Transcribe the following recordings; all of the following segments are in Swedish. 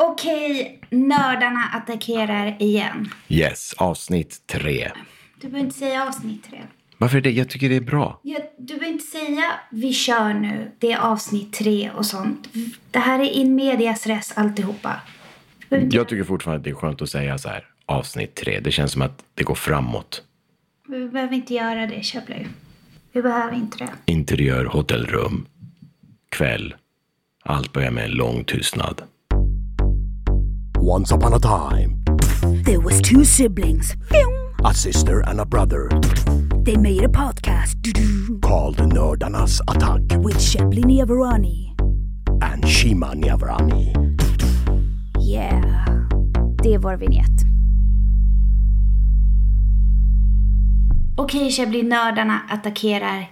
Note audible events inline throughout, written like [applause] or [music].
Okej, nördarna attackerar igen. Yes, avsnitt tre. Du behöver inte säga avsnitt tre. Varför det? Jag tycker det är bra. Ja, du behöver inte säga vi kör nu, det är avsnitt tre och sånt. Det här är in medias res alltihopa. Jag tycker fortfarande att det är skönt att säga så här, avsnitt tre. Det känns som att det går framåt. Vi behöver inte göra det, Chapley. Vi behöver inte det. Interiör, hotellrum, kväll. Allt börjar med en lång tystnad. Once upon a time, There was two siblings. a sister and a brother They made a podcast called Nördarnas attack with Shepley Niavarani. and Shima Niavrani. Yeah, det är vår vignett. Okej, Chapley, nördarna attackerar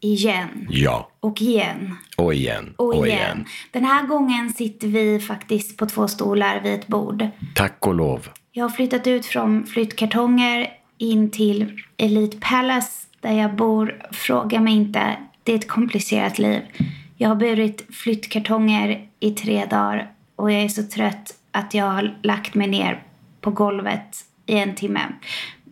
igen. Ja, Och igen. och igen, Och igen. Den här gången sitter vi faktiskt på två stolar vid ett bord. Tack och lov. Jag har flyttat ut från flyttkartonger in till Elite Palace där jag bor. Fråga mig inte, det är ett komplicerat liv. Jag har burit flyttkartonger i tre dagar och jag är så trött att jag har lagt mig ner på golvet i en timme.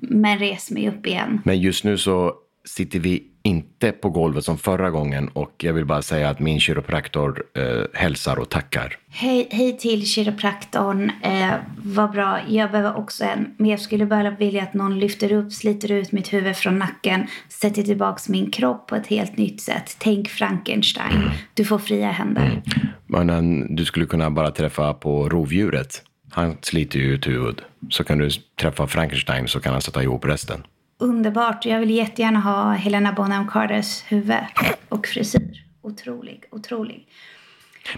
Men res mig upp igen. Men just nu så sitter vi inte på golvet som förra gången och jag vill bara säga att min kiropraktor eh, hälsar och tackar. Hej, hej till kiropraktorn. Eh, vad bra. Jag behöver också en. Men jag skulle bara vilja att någon lyfter upp, sliter ut mitt huvud från nacken. Sätter tillbaks min kropp på ett helt nytt sätt. Tänk Frankenstein. Du får fria händer. Men eh, du skulle kunna bara träffa på rovdjuret. Han sliter ju ut huvud. Så kan du träffa Frankenstein så kan han sätta ihop resten. Underbart. Jag vill jättegärna ha Helena Bonham Carters huvud och frisyr. Otrolig, otrolig.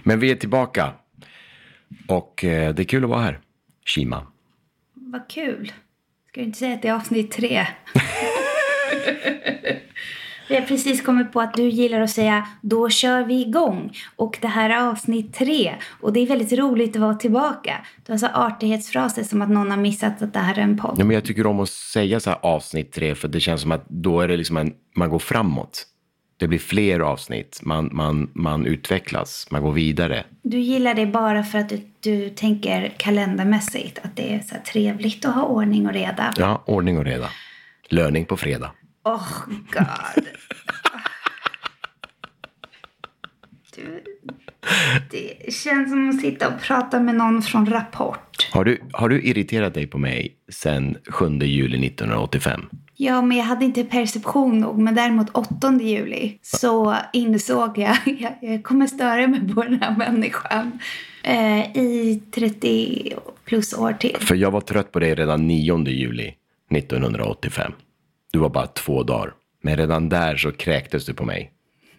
Men vi är tillbaka. Och eh, det är kul att vara här. Shima. Vad kul. Ska du inte säga att det är avsnitt tre? [laughs] Vi har precis kommit på att du gillar att säga då kör vi igång. Och det här är avsnitt tre. Och det är väldigt roligt att vara tillbaka. Du har så artighetsfraser som att någon har missat att det här är en podd. Ja, men jag tycker om att säga så här avsnitt tre för det känns som att då är det liksom en, man går framåt. Det blir fler avsnitt, man, man, man utvecklas, man går vidare. Du gillar det bara för att du, du tänker kalendermässigt. Att det är så trevligt att ha ordning och reda. Ja, ordning och reda. Löning på fredag. Oh god. Du, det känns som att sitta och prata med någon från Rapport. Har du, har du irriterat dig på mig sen 7 juli 1985? Ja, men jag hade inte perception nog. Men däremot 8 juli så insåg jag [laughs] jag, jag kommer störa mig på den här människan eh, i 30 plus år till. För jag var trött på dig redan 9 juli 1985. Du var bara två dagar. Men redan där så kräktes du på mig.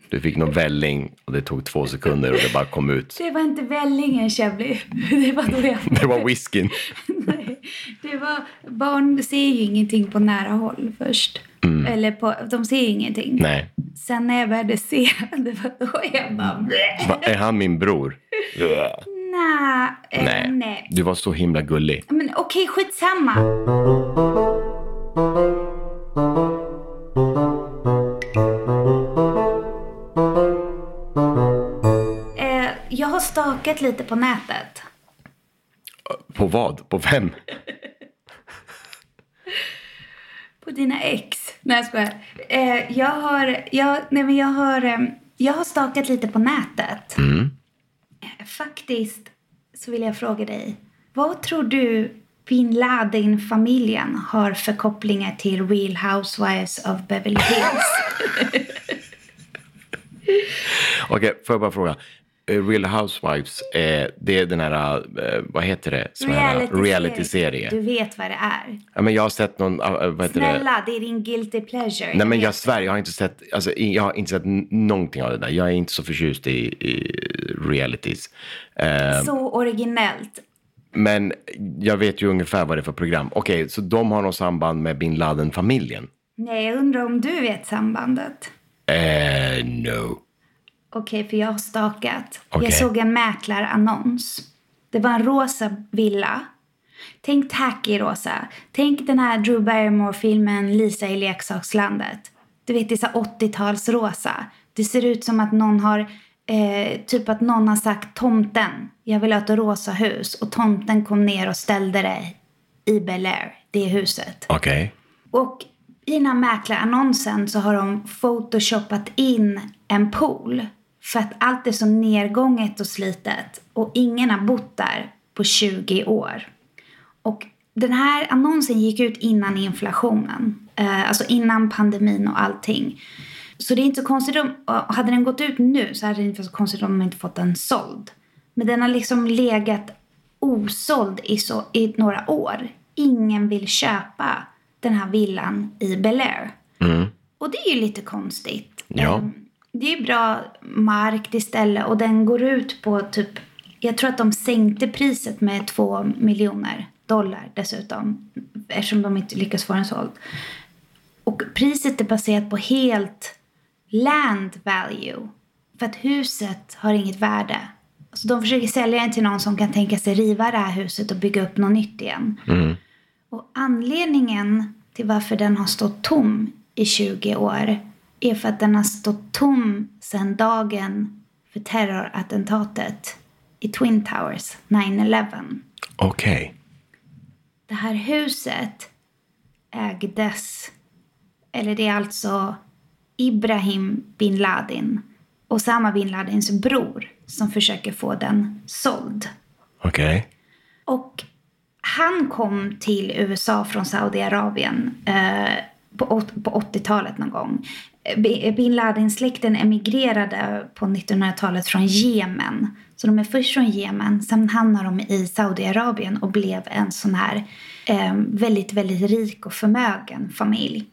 Du fick någon välling och det tog två sekunder och det bara kom ut. Det var inte vällingen, Chevly. [laughs] Det var då jag... Det var whiskyn. [laughs] Nej, det var... Barn ser ju ingenting på nära håll först. Eller på... De ser ju ingenting. Nej. Sen när jag började se, [laughs] det var då jag bara... Va, är han min bror? Nej. eh, Nej. nej. Du var så himla gullig. Men okej, skitsamma. Har stakat lite på nätet. På vad? På vem? På dina ex. Nej, jag skojar. Eh, jag har, jag, nej, men jag har, eh, jag har stakat lite på nätet. Eh, faktiskt så vill jag fråga dig. Vad tror du bin Laden-familjen har för kopplingar till Real Housewives of Beverly Hills? [laughs] Okej, får jag bara fråga. Eh, Real Housewives, eh, det är den här, eh, vad heter det? Reality-serie. Reality-serie. Du vet vad det är. Ja, men jag har sett någon, ah, vad heter det? Snälla, det är din guilty pleasure. Nej men jag svär, jag har inte sett, alltså, jag har inte sett någonting av det där. Jag är inte så förtjust i, i realities. Eh, Så originellt. Men jag vet ju ungefär vad det är för program. Okej, så de har något samband med bin Laden-familjen? Nej, jag undrar om du vet sambandet? Eh, no. Okej, för jag har stakat. Okej. Jag såg en mäklarannons. Det var en rosa villa. Tänk tacky rosa. Tänk den här Drew Barrymore-filmen Lisa i leksakslandet. Du vet, det är så här 80-talsrosa. Det ser ut som att någon har, eh, typ att någon har sagt tomten, jag vill ha ett rosa hus. Och tomten kom ner och ställde det i Bel Air, det huset. Okej. Och i den här mäklarannonsen så har de photoshopat in en pool. För att allt är så nedgånget och slitet. Och ingen har bott där på 20 år. Och den här annonsen gick ut innan inflationen. Eh, alltså innan pandemin och allting. Så det är inte så konstigt om, hade den gått ut nu så hade det inte varit så konstigt om de inte fått den såld. Men den har liksom legat osåld i, så, i några år. Ingen vill köpa den här villan i Bel Air. Och det är ju lite konstigt. Ja. Ehm, Det är bra mark det ställe och den går ut på typ, jag tror att de sänkte priset med två miljoner dollar dessutom. Eftersom de inte lyckas få den såld. Och priset är baserat på helt land value. För att huset har inget värde. Så de försöker sälja den till någon som kan tänka sig riva det här huset och bygga upp något nytt igen. Och anledningen till varför den har stått tom i 20 år är för att den har stått tom sedan dagen för terrorattentatet i Twin Towers, 9-11. Okej. Det här huset ägdes, eller det är alltså Ibrahim bin Laden, Osama bin Ladens bror, som försöker få den såld. Okej. Och han kom till USA från Saudiarabien eh, på, på 80-talet någon gång. Bin Laden-släkten emigrerade på 1900-talet från Jemen. Så de är först från Jemen, sen hamnar de i Saudiarabien och blev en sån här eh, väldigt, väldigt rik och förmögen familj.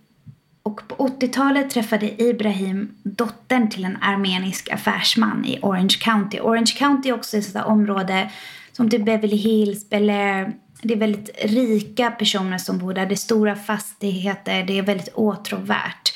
Och på 80-talet träffade Ibrahim dottern till en armenisk affärsman i Orange County. Orange County är också ett sådant område som typ Beverly Hills, Bel Air. Det är väldigt rika personer som bor där. Det är stora fastigheter. Det är väldigt åtråvärt.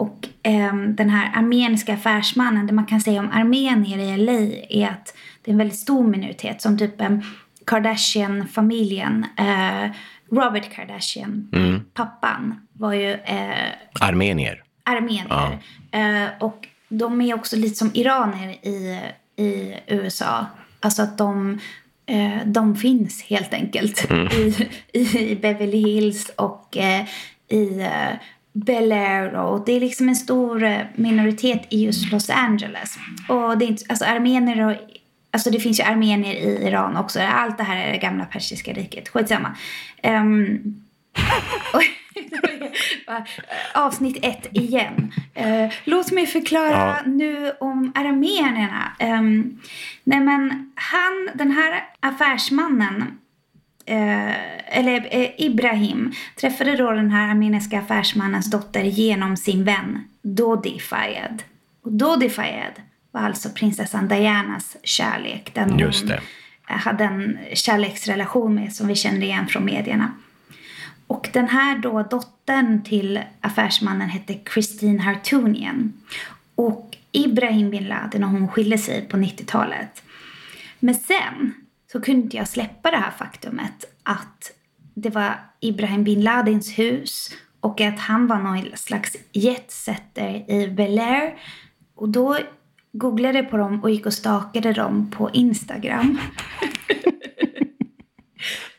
Och ehm, den här armeniska affärsmannen, det man kan säga om armenier i LA är att det är en väldigt stor minoritet. Som typ um, Kardashian-familjen. Eh, Robert Kardashian, pappan, var ju eh, Armenier. armenier. Eh, och de är också lite som iranier i, i USA. Alltså att de, eh, de finns helt enkelt i, i Beverly Hills och eh, i eh, Bel Air. Och det är liksom en stor eh, minoritet i just Los Angeles. Och det är inte, alltså armenier och Alltså det finns ju armenier i Iran också. Allt det här är det gamla persiska riket. Skitsamma. [laughs] Um, Avsnitt ett igen. Eh, låt mig förklara Ja. nu om armenierna. Um, nej men han, den här affärsmannen eh, eller eh, Ibrahim träffade då den här armeniska affärsmannens dotter genom sin vän Dodi Fayed. Och Dodi Fayed var alltså prinsessan Dianas kärlek. Den Just hon det. eh, hade en kärleksrelation med som vi känner igen från medierna. Och den här då dottern till affärsmannen hette Christine Hartunian. Och Ibrahim bin Laden och hon skilde sig på 90-talet. Men sen så kunde inte jag släppa det här faktumet att det var Ibrahim bin Ladens hus och att han var någon slags jetsetter i Bel Air. Och då googlade jag på dem och gick och stakade dem på Instagram. [laughs]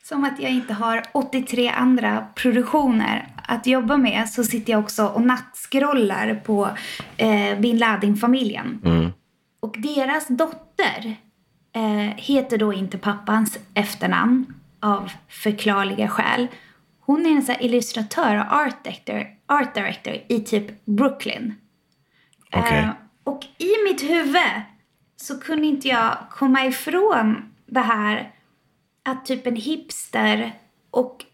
Som att jag inte har 83 andra produktioner att jobba med så sitter jag också och nattscrollar på eh, bin Laden-familjen. Och deras dotter eh, heter då inte pappans efternamn av förklarliga skäl. Hon är en här illustratör och art director, art director i typ Brooklyn. Okej. Eh, och i mitt huvud så kunde inte jag komma ifrån det här att typ en hipster och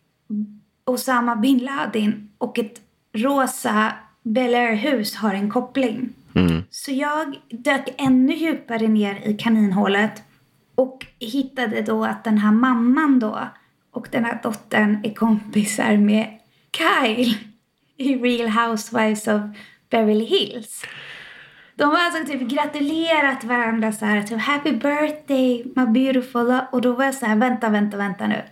Osama bin Laden och ett rosa Bel Air-hus har en koppling. Så jag dök ännu djupare ner i kaninhålet och hittade då att den här mamman då och den här dottern är kompisar med Kyle i Real Housewives of Beverly Hills. De har alltså typ gratulerat varandra så här, typ happy birthday my beautiful och då var jag så här, vänta, vänta, vänta nu.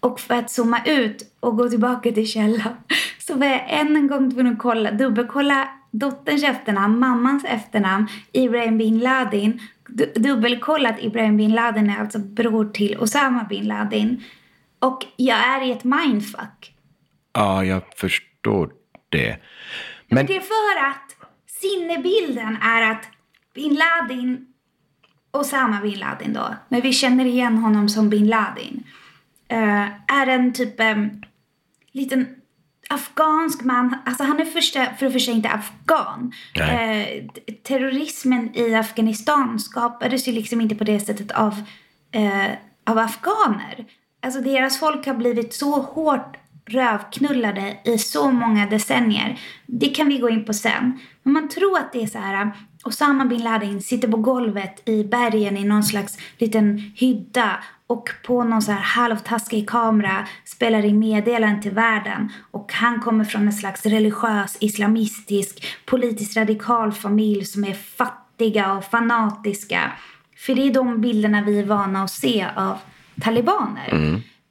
Och för att zooma ut och gå tillbaka till källan [laughs] så var jag än en gång tvungen att kolla, dubbelkolla dotterns efternamn, mammans efternamn, Ibrahim bin Ladin. Du, dubbelkollat Ibrahim bin Laden är alltså bror till Osama bin Laden. Och jag är i ett mindfuck. Ja, jag förstår det. Men Det är för att sinnebilden är att bin Laden, Osama bin Laden då, men vi känner igen honom som bin Laden, eh, är en typ eh, liten afghansk man. Alltså han är första, för det första inte afghan. Eh, terrorismen i Afghanistan skapades ju liksom inte på det sättet av, eh, av afghaner. Alltså deras folk har blivit så hårt rövknullade i så många decennier. Det kan vi gå in på sen. Men man tror att det är så här. Osama bin Laden sitter på golvet i bergen i någon slags liten hydda och på någon så här halvtaskig kamera spelar in meddelanden till världen. Och han kommer från en slags religiös, islamistisk, politiskt radikal familj som är fattiga och fanatiska. För det är de bilderna vi är vana att se av talibaner.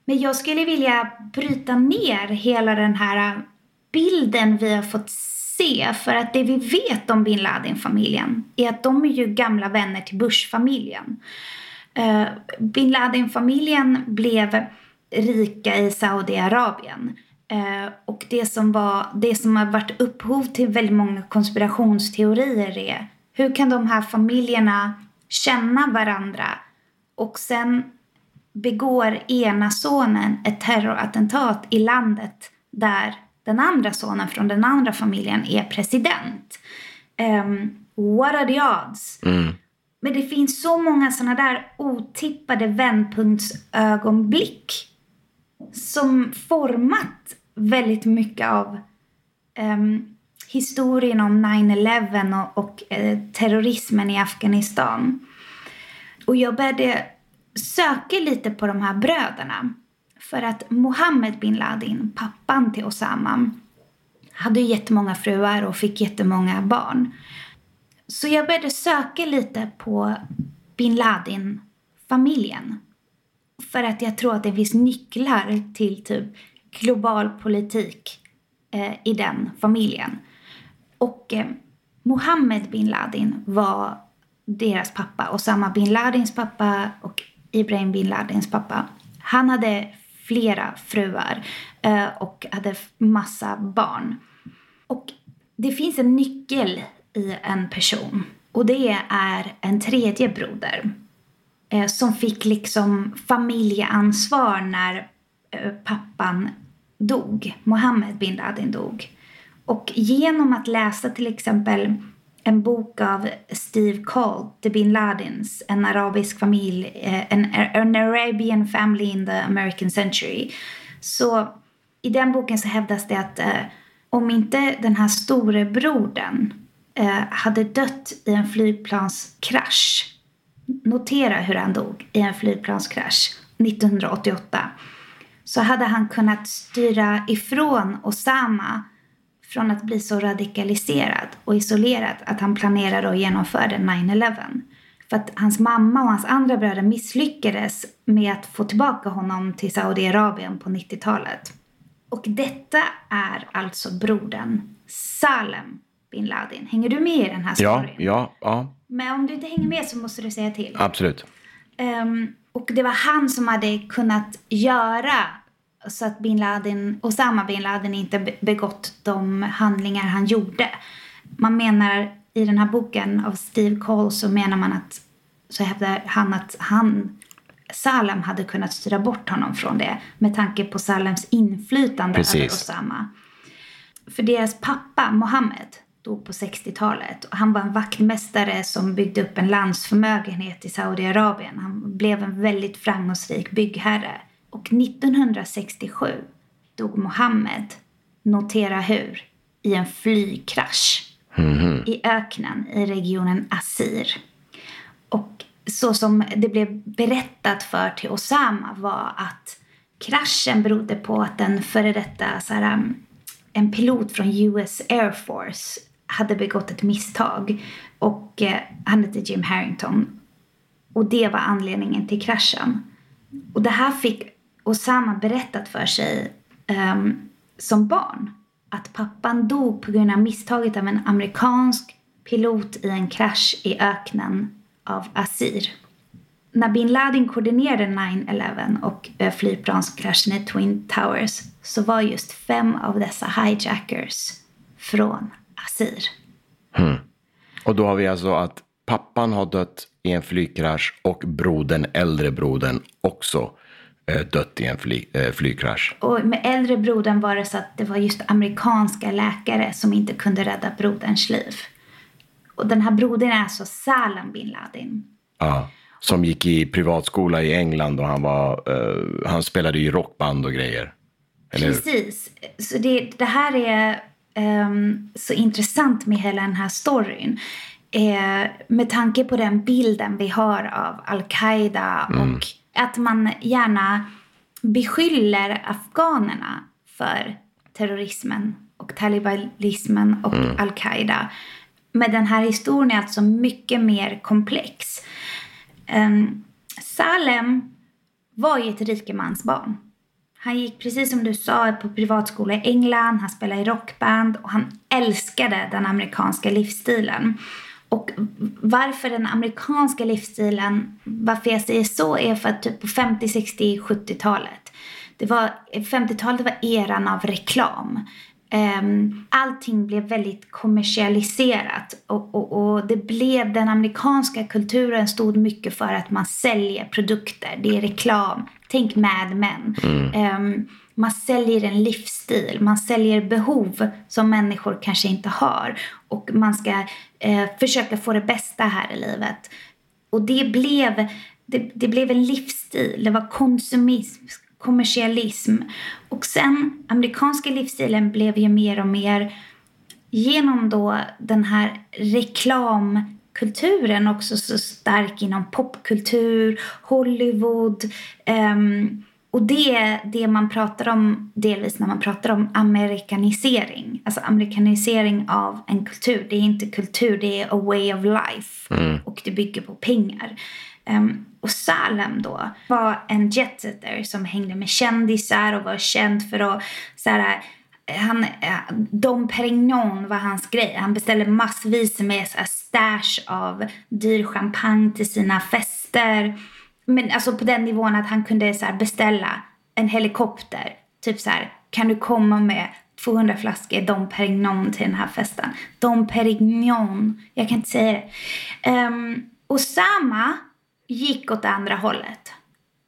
Men jag skulle vilja bryta ner hela den här bilden vi har fått se. För att det vi vet om bin Laden-familjen är att de är ju gamla vänner till Bush-familjen. Uh, bin Laden-familjen blev rika i Saudiarabien. Uh, och det som, var, det som har varit upphov till väldigt många konspirationsteorier är hur kan de här familjerna känna varandra och sen begår ena sonen ett terrorattentat i landet där den andra sonen från den andra familjen är president. Um, what are the odds? Men det finns så många sådana där otippade vändpunktsögonblick som format väldigt mycket av ehm, historien om 9-11 och, och eh, terrorismen i Afghanistan. Och jag började söka lite på de här bröderna. För att Mohammed bin Laden, pappan till Osama, hade jättemånga fruar och fick jättemånga barn. Så jag började söka lite på bin Laden-familjen. För att jag tror att det finns nycklar till typ global politik eh, i den familjen. Och eh, Mohammed bin Laden var deras pappa. Osama bin Ladins pappa och Ibrahim bin Ladins pappa. Han hade flera fruar eh, och hade massa barn. Och det finns en nyckel i en person. Och det är en tredje broder. Eh, som fick liksom familjeansvar när eh, pappan dog. Mohammed bin Laden dog. Och genom att läsa till exempel en bok av Steve Colt, The Bin Ladins, en arabisk familj, eh, en, an Arabian family in the American century. Så i den boken så hävdas det att eh, om inte den här storebrodern eh, hade dött i en flygplanskrasch, notera hur han dog i en flygplanskrasch 1988, så hade han kunnat styra ifrån Osama från att bli så radikaliserad och isolerad att han planerade och genomförde 9-11. För att hans mamma och hans andra bröder misslyckades med att få tillbaka honom till Saudiarabien på 90-talet. Och detta är alltså brodern Salem bin Laden. Hänger du med i den här ja, storyn? ja, ja, Men om du inte hänger med så måste du säga till. absolut. Ehm, och det var han som hade kunnat göra så att bin Laden, Osama bin Laden inte be- begått de handlingar han gjorde. Man menar i den här boken av Steve Cole så menar man att så hävdar han att han Salem hade kunnat styra bort honom från det med tanke på Salems inflytande Precis. över Osama. För deras pappa Mohammed dog på 60-talet. Och han var en vaktmästare som byggde upp en landsförmögenhet i Saudiarabien. Han blev en väldigt framgångsrik byggherre. Och 1967 dog Mohammed, notera hur, i en flygkrasch i öknen i regionen Assir. Och så som det blev berättat för till Osama var att kraschen berodde på att en före detta så här, um, en pilot från US Air Force hade begått ett misstag. Och eh, han hette Jim Harrington. Och det var anledningen till kraschen. Och det här fick Osama berättat för sig um, som barn. Att pappan dog på grund av misstaget av en amerikansk pilot i en krasch i öknen av Asir. När bin Laden koordinerade 9-11 och eh, flygplanskraschen i Twin Towers så var just fem av dessa hijackers från Asir. Hmm. Och då har vi alltså att pappan har dött i en flygkrasch och brodern, äldre brodern, också dött i en fly, eh, flygkrasch. Och med äldre brodern var det så att det var just amerikanska läkare som inte kunde rädda broderns liv. Och den här brodern är alltså Salam bin Laden. Ja. Som gick i privatskola i England och han, var, eh, han spelade i rockband och grejer. Eller? Precis. Så det, det här är ehm, så intressant med hela den här storyn. Eh, med tanke på den bilden vi har av Al-Qaida och att man gärna beskyller afghanerna för terrorismen och talibanismen och Al-Qaida. Men den här historien är alltså mycket mer komplex. Um, Salem var ju ett rikemansbarn. Han gick precis som du sa på privatskola i England, han spelade i rockband och han älskade den amerikanska livsstilen. Och varför den amerikanska livsstilen, varför jag säger så är för att typ på 50, 60, 70-talet. Det var, 50-talet var eran av reklam. Um, allting blev väldigt kommersialiserat och, och, och det blev den amerikanska kulturen stod mycket för att man säljer produkter. Det är reklam. Tänk Mad Men. Ehm, man säljer en livsstil, man säljer behov som människor kanske inte har. Och man ska eh, försöka få det bästa här i livet. Och det blev, det, det blev en livsstil, det var konsumism, kommersialism. Och sen, amerikanska livsstilen blev ju mer och mer genom då den här reklamkulturen också så stark inom popkultur, Hollywood. um, och det är det man pratar om delvis när man pratar om amerikanisering. Alltså amerikanisering av en kultur. Det är inte kultur, det är a way of life. Och det bygger på pengar. Ehm, och Salem då var en jetsetter som hängde med kändisar och var känd för att så här, han, Dom Perignon var hans grej. Han beställde massvis med så här stash av dyr champagne till sina fester. Men alltså på den nivån att han kunde så här beställa en helikopter. Typ så här, kan du komma med 200 flaskor Dom Perignon till den här festen? Dom Perignon, jag kan inte säga det. Um, Osama gick åt det andra hållet.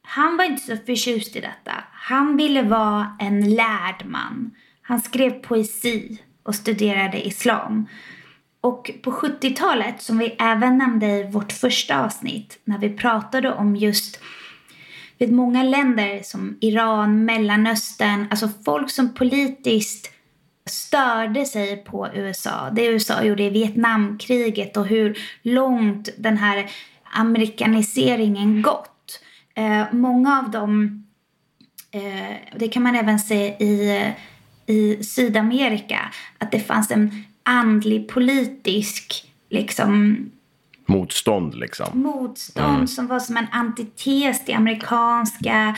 Han var inte så förtjust i detta. Han ville vara en lärd man. Han skrev poesi och studerade islam. Och på 70-talet, som vi även nämnde i vårt första avsnitt, när vi pratade om just vet, många länder som Iran, Mellanöstern, alltså folk som politiskt störde sig på USA. Det USA gjorde i Vietnamkriget och hur långt den här amerikaniseringen gått. Eh, många av dem, eh, det kan man även se i, i Sydamerika, att det fanns en andlig politisk liksom Motstånd liksom. motstånd som var som en antites till amerikanska,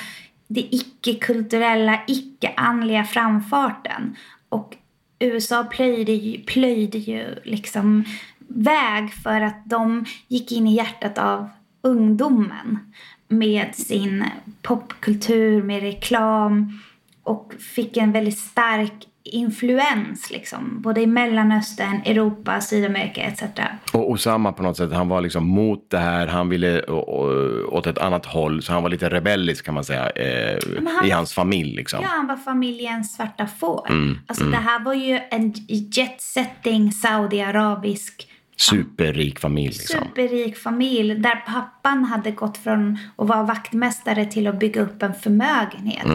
det icke-kulturella, icke-andliga framfarten. Och USA plöjde ju, plöjde ju liksom väg för att de gick in i hjärtat av ungdomen med sin popkultur, med reklam och fick en väldigt stark influens liksom, både i Mellanöstern, Europa, Sydamerika etc. Och Osama på något sätt, han var liksom mot det här, han ville åt ett annat håll, så han var lite rebellisk kan man säga, eh, han- i hans familj liksom. Ja, han var familjens svarta får. alltså det här var ju en jet-setting saudiarabisk Superrik familj liksom. superrik familj där pappan hade gått från att vara vaktmästare till att bygga upp en förmögenhet.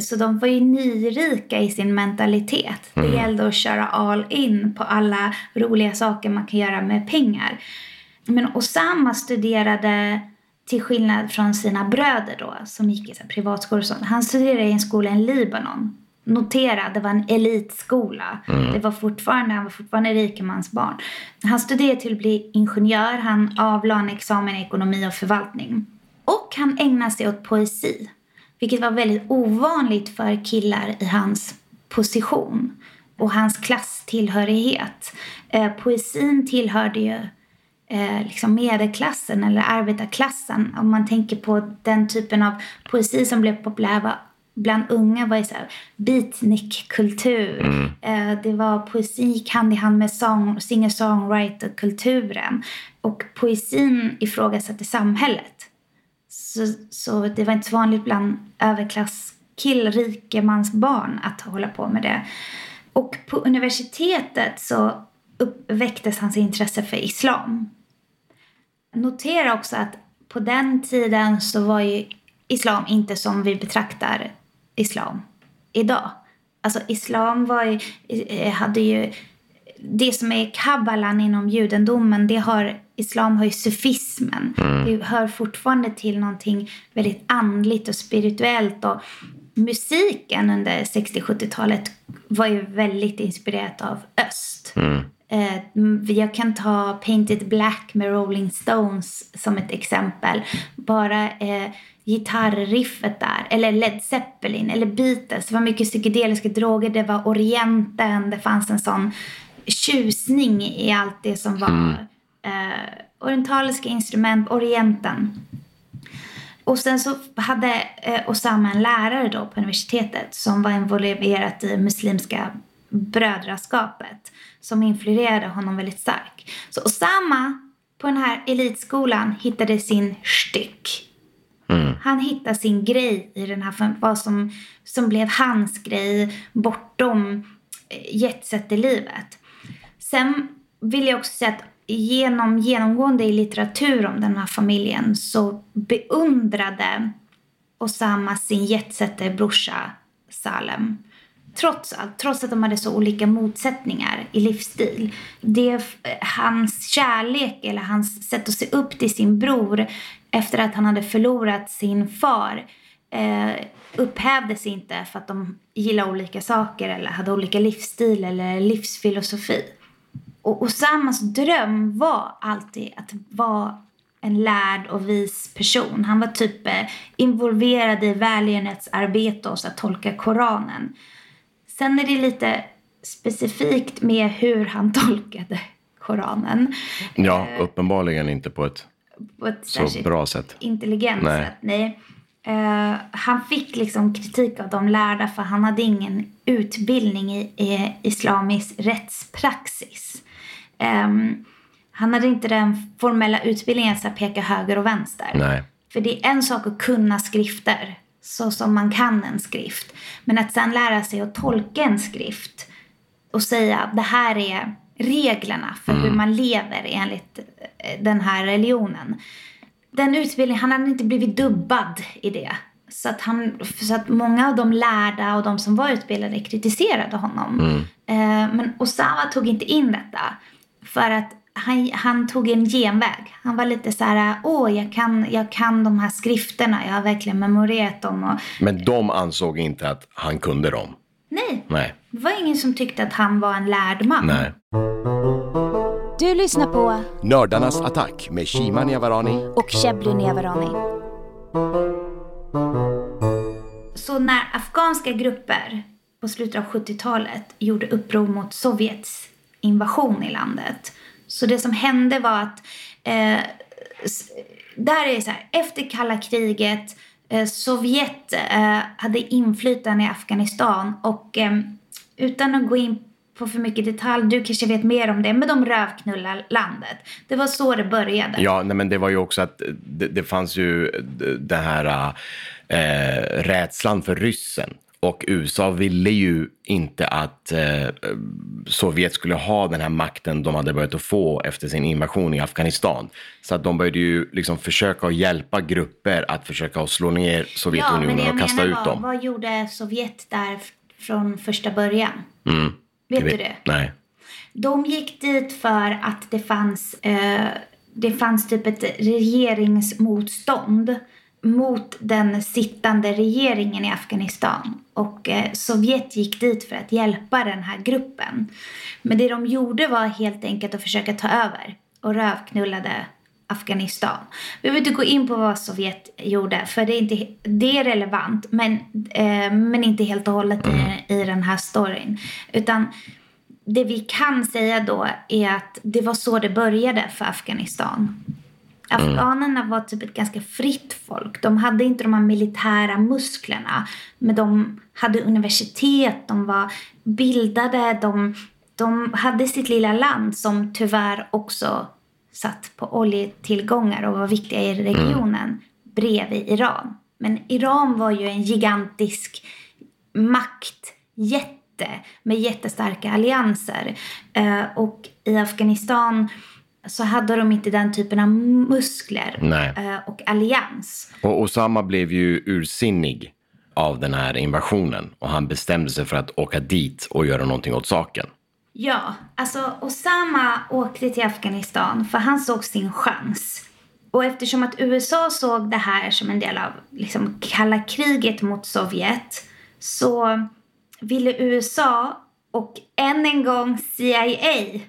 Så de var ju nyrika i sin mentalitet. Det gällde att köra all in på alla roliga saker man kan göra med pengar. Men Osama studerade, till skillnad från sina bröder då, som gick i privatskolor och sånt. Han studerade i en skola i Libanon. Notera, det var en elitskola. Det var fortfarande, han var fortfarande rikemansbarn. Han studerade till att bli ingenjör. Han avlade en examen i ekonomi och förvaltning. Och han ägnade sig åt poesi. Vilket var väldigt ovanligt för killar i hans position och hans klasstillhörighet. Eh, poesin tillhörde ju eh, liksom medelklassen eller arbetarklassen. Om man tänker på den typen av poesi som blev populär var, bland unga var ju så här beatnik-kultur. Eh, det var poesi hand i hand med song, singer-songwriter-kulturen. Och poesin ifrågasatte samhället. Så, så det var inte så vanligt bland överklasskill, rikemansbarn att hålla på med det. Och på universitetet så upp, väcktes hans intresse för islam. Notera också att på den tiden så var ju islam inte som vi betraktar islam idag. Alltså islam var ju, eh, hade ju det som är kabbalan inom judendomen, det har, islam har ju sufismen. Det hör fortfarande till någonting väldigt andligt och spirituellt. Och musiken under 60-70-talet var ju väldigt inspirerat av öst. Eh, jag kan ta Painted Black med Rolling Stones som ett exempel. Bara gitarriffet där, eller Led Zeppelin, eller Beatles. Det var mycket psykedeliska droger, det var Orienten, det fanns en sån tjusning i allt det som var eh, orientaliska instrument, Orienten. Och sen så hade eh, Osama en lärare då på universitetet som var involverat i muslimska brödraskapet som influerade honom väldigt starkt. Så Osama på den här elitskolan hittade sin styck. Mm. Han hittar sin grej i den här, vad som, som blev hans grej bortom eh, jetsetelivet. jetset i livet. Sen vill jag också säga att genom, genomgående i litteratur om den här familjen så beundrade Osama sin jetsetterbrorsa Salem. Trots allt, trots att de hade så olika motsättningar i livsstil. Det, hans kärlek eller hans sätt att se upp till sin bror efter att han hade förlorat sin far eh, upphävdes inte för att de gillade olika saker eller hade olika livsstil eller livsfilosofi. Och Osamas dröm var alltid att vara en lärd och vis person. Han var typ eh, involverad i välgörenhetsarbete och så att tolka Koranen. Sen är det lite specifikt med hur han [laughs] tolkade Koranen. Ja, uppenbarligen inte på ett På ett så bra sätt. intelligent Nej. sätt. Nej. Eh, han fick liksom kritik av de lärda för han hade ingen utbildning i, i islamisk rättspraxis. Ehm, han hade inte den formella utbildningen att peka höger och vänster. Nej. För det är en sak att kunna skrifter, så som man kan en skrift. Men att sen lära sig att tolka en skrift och säga det här är reglerna för hur man lever enligt eh, den här religionen. Den utbildningen, han hade inte blivit dubbad i det. Så att, han, så att många av de lärda och de som var utbildade kritiserade honom. Eh, men Osama tog inte in detta. För att han, han tog en genväg. Han var lite så här, åh jag kan, jag kan de här skrifterna, jag har verkligen memorerat dem. Och, Men de ansåg inte att han kunde dem. nej, Nej. det var ingen som tyckte att han var en lärd man. Nej. Du lyssnar på Nördarnas attack med Shima Niavarani och Shebly Nevarani. Så när afghanska grupper på slutet av 70-talet gjorde uppror mot Sovjets invasion i landet. Så det som hände var att eh, där är det så här, efter kalla kriget eh, Sovjet eh, hade inflytande i Afghanistan och eh, utan att gå in på för mycket detalj, du kanske vet mer om det, men de rövknullar landet. Det var så det började. Ja, nej, men det var ju också att det, det fanns ju den här äh, rädslan för ryssen. Och USA ville ju inte att eh, Sovjet skulle ha den här makten de hade börjat att få efter sin invasion i Afghanistan. Så att de började ju liksom försöka att hjälpa grupper att försöka att slå ner Ja, Sovjetunionen jag och kasta ut var, dem. vad gjorde Sovjet där från första början? Mm. Vet Jag du det? Nej. De gick dit för att det fanns eh, det fanns typ ett regeringsmotstånd mot den sittande regeringen i Afghanistan. Och eh, Sovjet gick dit för att hjälpa den här gruppen. Men det de gjorde var helt enkelt att försöka ta över och rövknullade Afghanistan. Vi vill inte gå in på vad Sovjet gjorde för det är, inte, det är relevant men, eh, men inte helt och hållet i, i den här storyn. Utan det vi kan säga då är att det var så det började för Afghanistan. Afghanerna var typ ett ganska fritt folk. De hade inte de här militära musklerna. Men de hade universitet, de var bildade, de, de hade sitt lilla land som tyvärr också satt på oljetillgångar och var viktiga i regionen bredvid Iran. Men Iran var ju en gigantisk maktjätte med jättestarka allianser. Eh, och i Afghanistan så hade de inte den typen av muskler Nej. eh, och allians. Och Osama blev ju ursinnig av den här invasionen och han bestämde sig för att åka dit och göra någonting åt saken. Ja, alltså Osama åkte till Afghanistan för han såg sin chans. Och eftersom att USA såg det här som en del av liksom, kalla kriget mot Sovjet så ville USA och än en gång CIA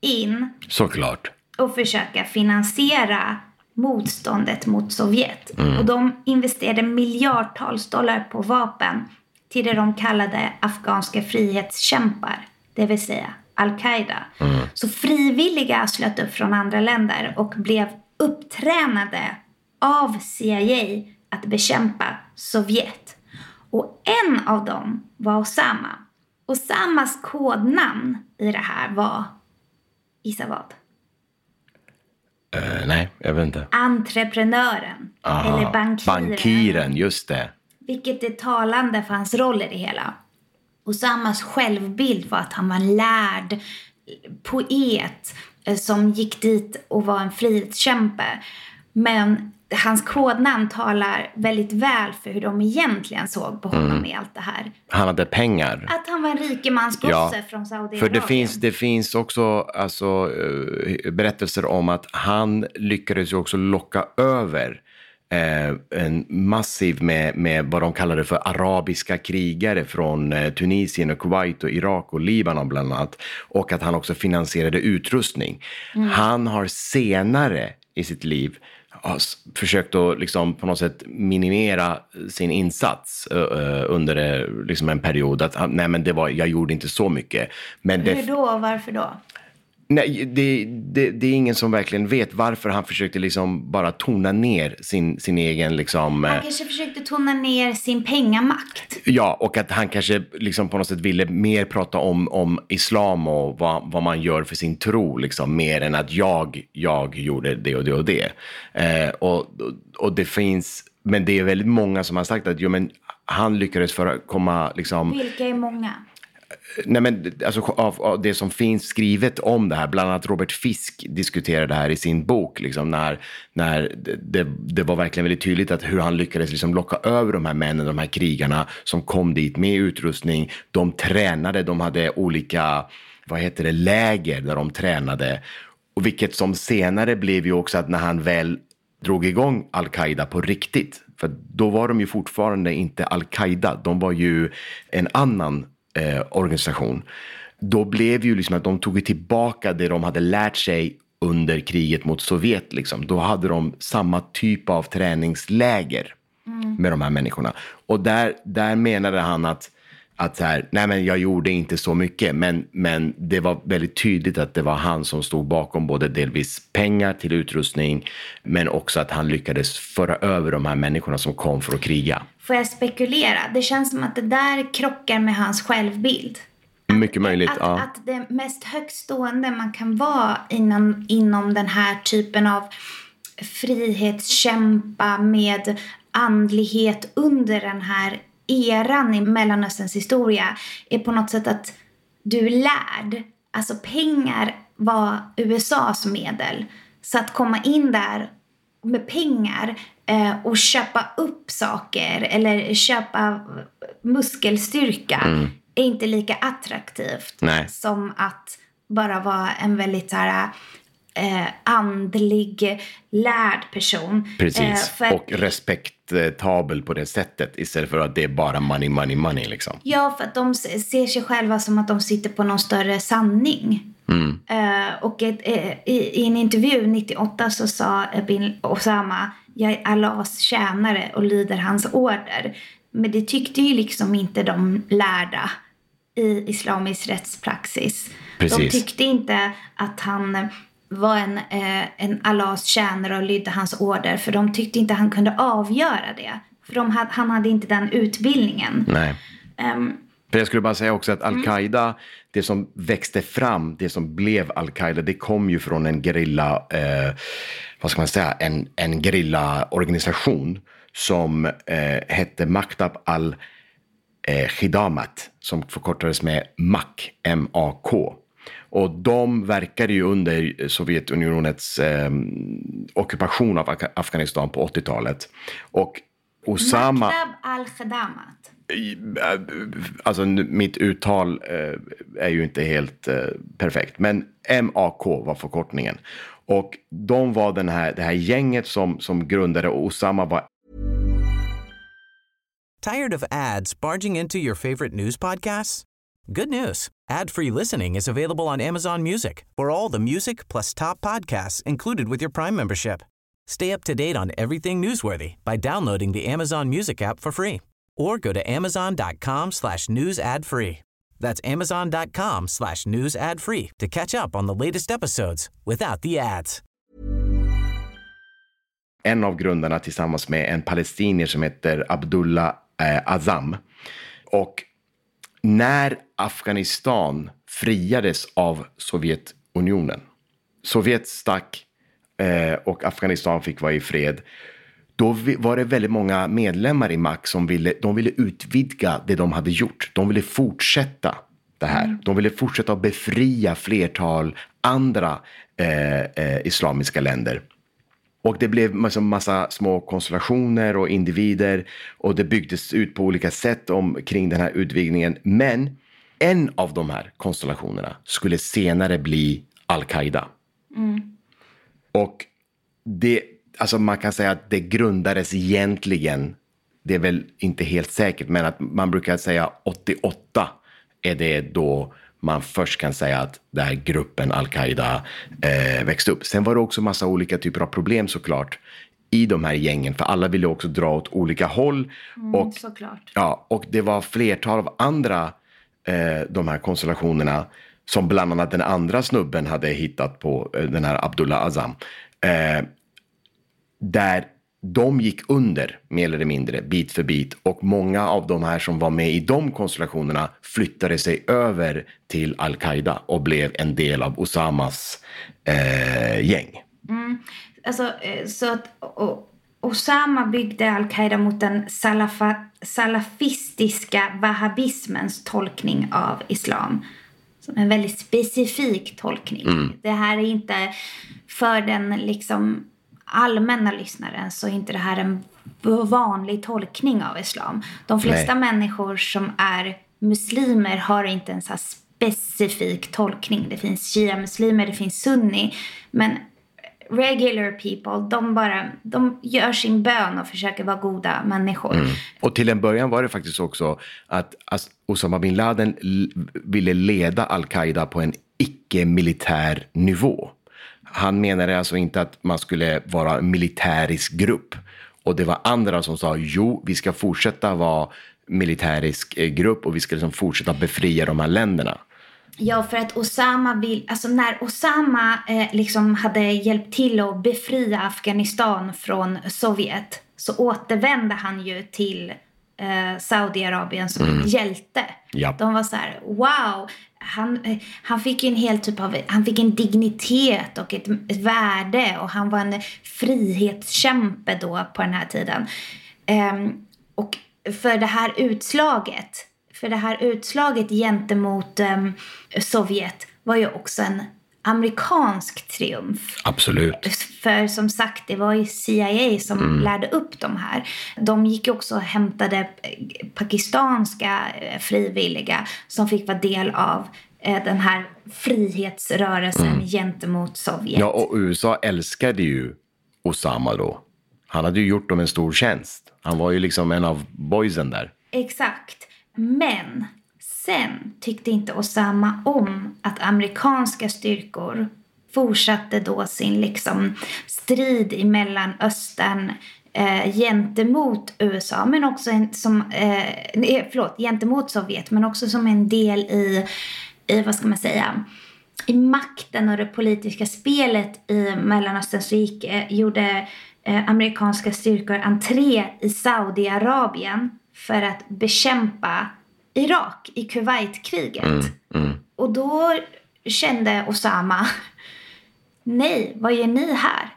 in Såklart. och försöka finansiera motståndet mot Sovjet. Och de investerade miljardtals dollar på vapen till det de kallade afghanska frihetskämpar, det vill säga al-Qaida. Så frivilliga slöt upp från andra länder och blev upptränade av CIA att bekämpa Sovjet. Och en av dem var Osama. Osamas kodnamn i det här var, gissa vad? Eh, nej, jag vet inte. entreprenören. Aha, eller bankiren. Bankiren, just det. Vilket är talande för hans roll i det hela. Osamas självbild var att han var en lärd poet eh, som gick dit och var en frihetskämpe. Men hans kodnamn talar väldigt väl för hur de egentligen såg på honom i allt det här. Han hade pengar. Att han var en rikemansgosse från Saudiarabien. För det finns, det finns också alltså, eh, berättelser om att han lyckades ju också locka över eh, en massiv med, med vad de kallade för arabiska krigare från eh, Tunisien och Kuwait och Irak och Libanon bland annat. Och att han också finansierade utrustning. Han har senare i sitt liv har försökt att liksom på något sätt minimera sin insats eh, under eh, liksom en period. Att han- nej, men det var, jag gjorde inte så mycket. Men det, Hur då och varför då? Nej, det, det, det är ingen som verkligen vet varför han försökte liksom bara tona ner sin, sin egen liksom... Han eh, kanske försökte tona ner sin pengamakt. Ja, och att han kanske liksom på något sätt ville mer prata om, om islam och vad, vad man gör för sin tro, liksom, mer än att jag, jag gjorde det och det och det. Eh, och, och det finns, men det är väldigt många som har sagt att jo, men han lyckades för komma liksom... Vilka är många? Nej, men alltså, av, av det som finns skrivet om det här, bland annat Robert Fisk diskuterar det här i sin bok, liksom, när, när det, det, det var verkligen väldigt tydligt att hur han lyckades liksom locka över de här männen, de här krigarna som kom dit med utrustning. De tränade, de hade olika, vad heter det, läger där de tränade. Och vilket som senare blev ju också att när han väl drog igång al-Qaida på riktigt, för då var de ju fortfarande inte al-Qaida, de var ju en annan eh, organisation. Då blev ju liksom att de tog tillbaka det de hade lärt sig under kriget mot Sovjet. Liksom. Då hade de samma typ av träningsläger med de här människorna. Och där, där menade han att, att så här, nej men jag gjorde inte så mycket, men, men det var väldigt tydligt att det var han som stod bakom både delvis pengar till utrustning, men också att han lyckades föra över de här människorna som kom för att kriga. Får jag spekulera? Det känns som att det där krockar med hans självbild. Mycket möjligt. Att, ja. att det mest högstående man kan vara inom, inom den här typen av frihetskämpa med andlighet under den här eran i Mellanösterns historia är på något sätt att du är lärd. Alltså pengar var USAs medel. Så att komma in där med pengar och köpa upp saker eller köpa muskelstyrka är inte lika attraktivt Nej. som att bara vara en väldigt här, eh, andlig, lärd person. Precis. Eh, Och respektabel på det sättet istället för att det är bara money, money, money liksom. Ja, för att de ser sig själva som att de sitter på någon större sanning. Eh, och ett, eh, i, i en intervju 98 så sa bin Osama, jag är Allahs tjänare och lyder hans order. Men det tyckte ju liksom inte de lärda i islamisk rättspraxis. De Precis. tyckte inte att han var en, eh, en Allahs tjänare och lydde hans order. För de tyckte inte han kunde avgöra det. För de hade, han hade inte den utbildningen. Nej. Ehm, För jag skulle bara säga också att Mm. Al-Qaida, det som växte fram, det som blev Al-Qaida, det kom ju från en gerilla, eh, vad ska man säga, en, en gerillaorganisation som eh, hette Maktab al eh, Khidamat, som förkortades med MAK, M-A-K. Och de verkade ju under Sovjetunionens eh, ockupation av Af- Afghanistan på 80-talet. Och Osama... Maktab al-Khadamat. Alltså nu- mitt uttal eh, är ju inte helt eh, perfekt. Men MAK var förkortningen. Och de var den här, det här gänget som, som grundade och Osama var Tired of ads barging into your favorite news podcasts? Good news. Ad-free listening is available on Amazon Music for all the music plus top podcasts included with your Prime membership. Stay up to date on everything newsworthy by downloading the Amazon Music app for free or go to amazon.com slash news ad free. That's amazon.com slash news ad free to catch up on the latest episodes without the ads. en av grundarna tillsammans med en palestinier som heter Abdullah eh, Azam. Och när Afghanistan friades av Sovjetunionen, Sovjet stack eh, och Afghanistan fick vara i fred, då var det väldigt många medlemmar i MAC som ville, de ville utvidga det de hade gjort. De ville fortsätta det här. De ville fortsätta att befria flertal andra eh, eh, islamiska länder. Och det blev massa, massa små konstellationer och individer och det byggdes ut på olika sätt om, kring den här utvidgningen. Men en av de här konstellationerna skulle senare bli Al-Qaida. Och det, alltså man kan säga att det grundades egentligen, det är väl inte helt säkert, men att man brukar säga 88 är det då man först kan säga att den här gruppen Al-Qaida eh, växte upp. Sen var det också massa olika typer av problem såklart i de här gängen, för alla ville också dra åt olika håll. och Såklart. Ja, och det var flertal av andra eh, de här konstellationerna som bland annat den andra snubben hade hittat på, eh, den här Abdullah Azam. Eh, där de gick under mer eller mindre bit för bit och många av de här som var med i de konstellationerna flyttade sig över till Al-Qaida och blev en del av Osamas eh, gäng. Alltså, eh, så att och, Osama byggde al-Qaida mot den salafa, salafistiska wahhabismens tolkning av islam. Som en väldigt specifik tolkning. Det här är inte för den liksom allmänna lyssnaren så är inte det här en vanlig tolkning av islam. De flesta människor som är muslimer har inte en så specifik tolkning. Det finns shia-muslimer, det finns sunni. Men regular people, de bara, de gör sin bön och försöker vara goda människor. Och till en början var det faktiskt också att Osama bin Laden ville leda al-Qaida på en icke-militär nivå. Han menade alltså inte att man skulle vara en militärisk grupp. Och det var andra som sa jo, vi ska fortsätta vara militärisk eh, grupp och vi ska liksom fortsätta befria de här länderna. Ja, för att Osama vill, alltså när Osama eh, liksom hade hjälpt till att befria Afghanistan från Sovjet så återvände han ju till eh, Saudiarabien som en hjälte. Ja. De var så här, wow, han, eh, han fick en hel typ av, han fick en dignitet och ett, ett värde och han var en frihetskämpe då på den här tiden. Um, och för det här utslaget, för det här utslaget gentemot um, Sovjet var ju också en amerikansk triumf. Absolut. För som sagt, det var ju CIA som lärde upp de här. De gick också och hämtade eh, pakistanska eh, frivilliga som fick vara del av eh, den här frihetsrörelsen gentemot Sovjet. Ja, och USA älskade ju Osama då. Han hade ju gjort dem en stor tjänst. Han var ju liksom en av boysen där. Exakt. Men sen tyckte inte Osama om att amerikanska styrkor fortsatte då sin liksom strid i Mellanöstern eh, gentemot USA, men också en, som, eh, förlåt, gentemot Sovjet, men också som en del i, i vad ska man säga, i makten och det politiska spelet i Mellanöstern så gick, eh, gjorde eh, amerikanska styrkor entré i Saudiarabien för att bekämpa Irak i Kuwaitkriget. Och då kände Osama, [laughs] nej, vad gör ni här?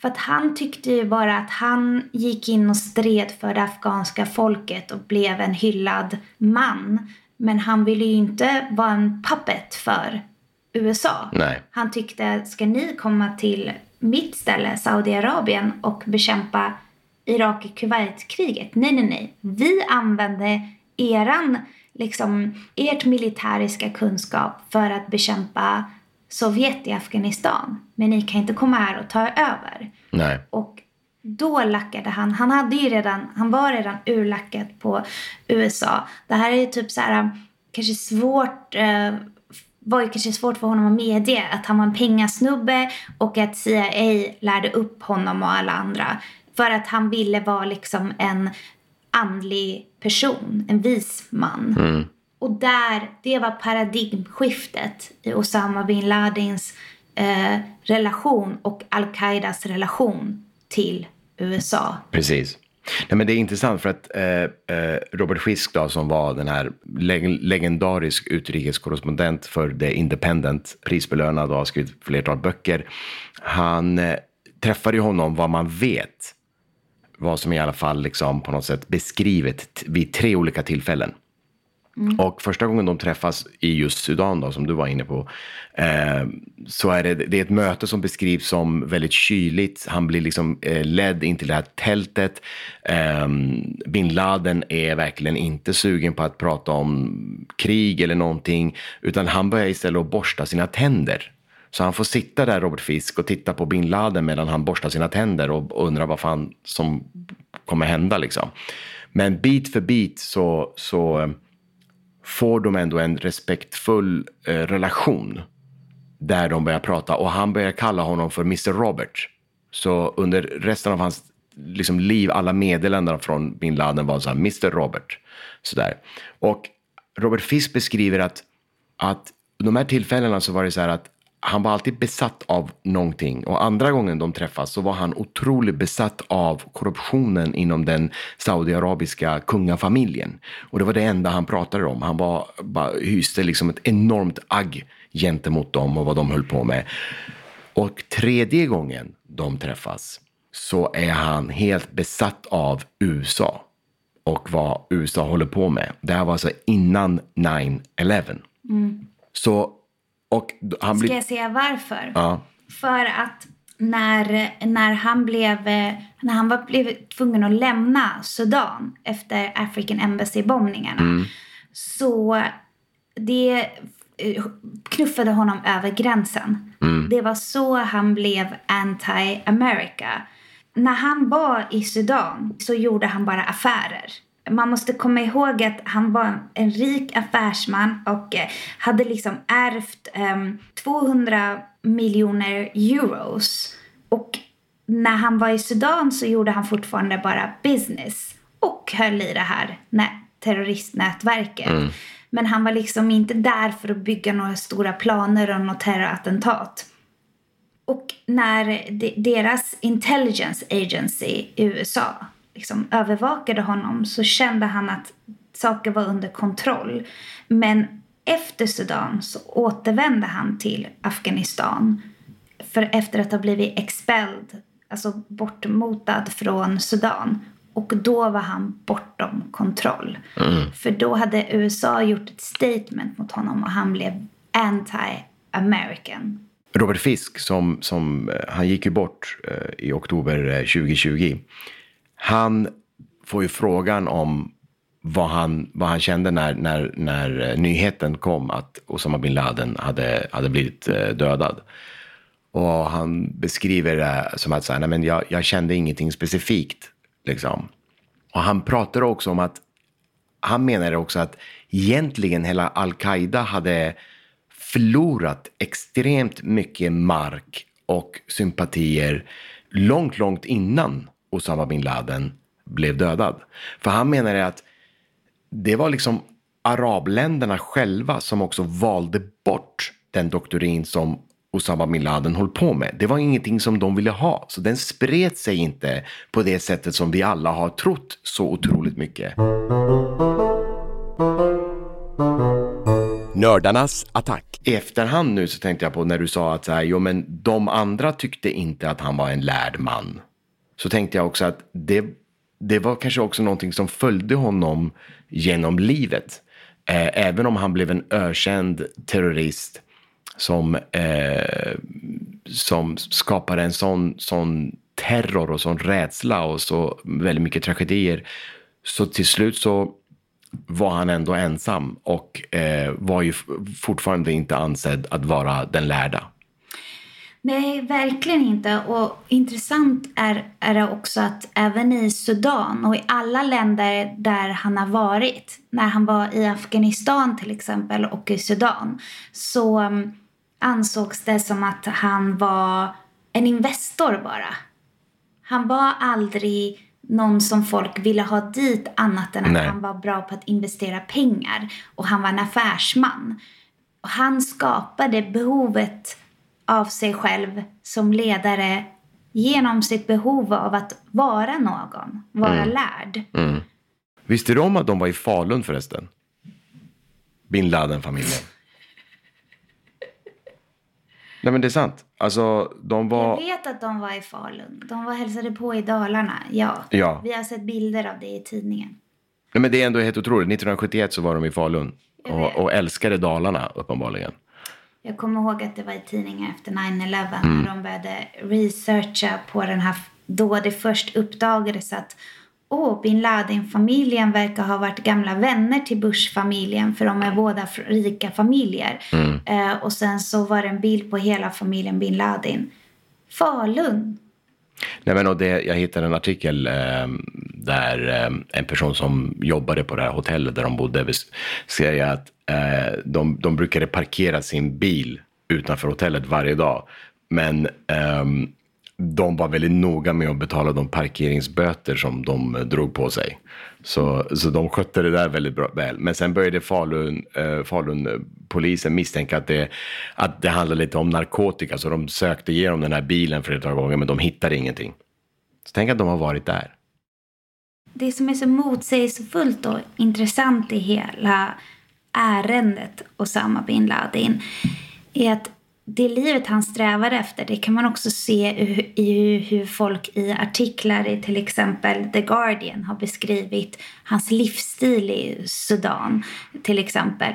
För att han tyckte ju bara att han gick in och stred för det afghanska folket och blev en hyllad man. Men han ville ju inte vara en puppet för USA. Nej. Han tyckte, ska ni komma till mitt ställe, Saudiarabien, och bekämpa Irak-Kuwait-kriget? Nej, nej, nej. Vi använde eran, liksom, ert militäriska kunskap för att bekämpa Sovjet i Afghanistan. Men ni kan inte komma här och ta över. Nej. Och då lackade han. Han, hade ju redan, han var redan urlackad på USA. Det här är ju typ så här, kanske svårt, eh, var ju kanske svårt för honom att medge att han var en pengasnubbe och att CIA lärde upp honom och alla andra. För att han ville vara liksom en andlig person, en vis man. Och där, det var paradigmskiftet i Osama bin Ladins eh, relation och Al-Qaidas relation till USA. Precis. Nej, men det är intressant för att eh, eh, Robert Fisk då, som var den här leg- legendarisk utrikeskorrespondent för The Independent, prisbelönad och har skrivit flertal böcker. Han eh, träffade ju honom vad man vet, vad som i alla fall liksom på något sätt beskrivet vid tre olika tillfällen. Och första gången de träffas i just Sudan då, som du var inne på, eh, så är det, det är ett möte som beskrivs som väldigt kyligt. Han blir liksom eh, ledd in till det här tältet. Eh, bin Laden är verkligen inte sugen på att prata om krig eller någonting, utan han börjar istället att borsta sina tänder. Så han får sitta där, Robert Fisk, och titta på bin Laden medan han borstar sina tänder och, undrar vad fan som kommer hända. Liksom. Men bit för bit så, så eh, får de ändå en respektfull eh, relation där de börjar prata och han börjar kalla honom för Mr Robert. Så under resten av hans liksom, liv, alla meddelanden från bin Laden var så här, Mr Robert. Sådär. Och Robert Fisk beskriver att, att de här tillfällena så var det så här att han var alltid besatt av någonting. Och andra gången de träffas så var han otroligt besatt av korruptionen inom den saudiarabiska kungafamiljen. Och det var det enda han pratade om. Han var, bara hyste liksom ett enormt agg gentemot dem och vad de höll på med. Och tredje gången de träffas så är han helt besatt av USA och vad USA håller på med. Det här var alltså innan 9-11. Så, och han blir... Ska jag säga varför? Ja. För att när, när han blev, eh, när han var, blev tvungen att lämna Sudan efter African Embassy-bombningarna så det eh, knuffade honom över gränsen. Det var så han blev anti-America. När han var i Sudan så gjorde han bara affärer. Man måste komma ihåg att han var en rik affärsman och eh, hade liksom ärvt ehm, 200 miljoner euros. Och när han var i Sudan så gjorde han fortfarande bara business och höll i det här nä- terroristnätverket. Men han var liksom inte där för att bygga några stora planer och något terrorattentat. Och när de, deras intelligence agency i USA liksom övervakade honom så kände han att saker var under kontroll. Men efter Sudan så återvände han till Afghanistan för efter att ha blivit expelled, alltså bortmotad från Sudan. Och då var han bortom kontroll. För då hade USA gjort ett statement mot honom och han blev anti-American. Robert Fisk, som, som, eh, han gick ju bort eh, i oktober eh, 2020. Han får ju frågan om vad han, vad han kände när, när, när eh, nyheten kom att Osama bin Laden hade, hade blivit eh, dödad. Och han beskriver det som att så här, nej, men jag, jag kände ingenting specifikt. Liksom. Och han pratar också om att, han menar också att egentligen hela al-Qaida hade förlorat extremt mycket mark och sympatier långt, långt innan Osama bin Laden blev dödad. För han menar att det var liksom arabländerna själva som också valde bort den doktorin som Osama bin Laden höll på med. Det var ingenting som de ville ha, så den spred sig inte på det sättet som vi alla har trott så otroligt mycket. Nördarnas attack. I efterhand nu så tänkte jag på när du sa att så här, jo, men de andra tyckte inte att han var en lärd man. Så tänkte jag också att det, det var kanske också någonting som följde honom genom livet. Eh, även om han blev en ökänd terrorist som, eh, som skapade en sån, sån terror och sån rädsla och så väldigt mycket tragedier. Så till slut så var han ändå ensam och eh, var ju fortfarande inte ansedd att vara den lärda. Nej, verkligen inte. Och intressant är, är det också att även i Sudan och i alla länder där han har varit, när han var i Afghanistan till exempel och i Sudan, så um, ansågs det som att han var en investor bara. Han var aldrig någon som folk ville ha dit annat än att Nej. han var bra på att investera pengar och han var en affärsman. Och han skapade behovet av sig själv som ledare genom sitt behov av att vara någon, vara lärd. Visste du om att de var i Falun förresten? Bin Laden-familjen. [laughs] Nej men det är sant. Alltså de Jag var... vet att de var i Falun. De var hälsade på i Dalarna. Ja. Ja. Vi har sett bilder av det i tidningen. Nej men det är ändå helt otroligt. 1971 så var de i Falun. Jag. Och, och älskade Dalarna uppenbarligen. Jag kommer ihåg att det var i tidningen efter 9-11 när de började researcha på den här, då det först uppdagades att Åh, bin Laden-familjen verkar ha varit gamla vänner till Bush-familjen för de är båda rika familjer. Eh, och sen så var det en bild på hela familjen bin Laden. Falun. Nej, men och det, jag hittade en artikel eh, där eh, en person som jobbade på det här hotellet där de bodde bes- säger att eh, de, de brukade parkera sin bil utanför hotellet varje dag. Men ehm, de var väldigt noga med att betala de parkeringsböter som de eh, drog på sig. Så, så de skötte det där väldigt bra, väl. Men sen började Falun, eh, Falun polisen misstänka att det, att det handlade lite om narkotika. Så de sökte igenom den här bilen flera gånger men de hittade ingenting. Så tänk att de har varit där. Det som är så motsägelsefullt och intressant i hela ärendet Osama bin Laden är att det livet han strävar efter, det kan man också se i- hur folk i artiklar i till exempel The Guardian har beskrivit hans livsstil i Sudan till exempel.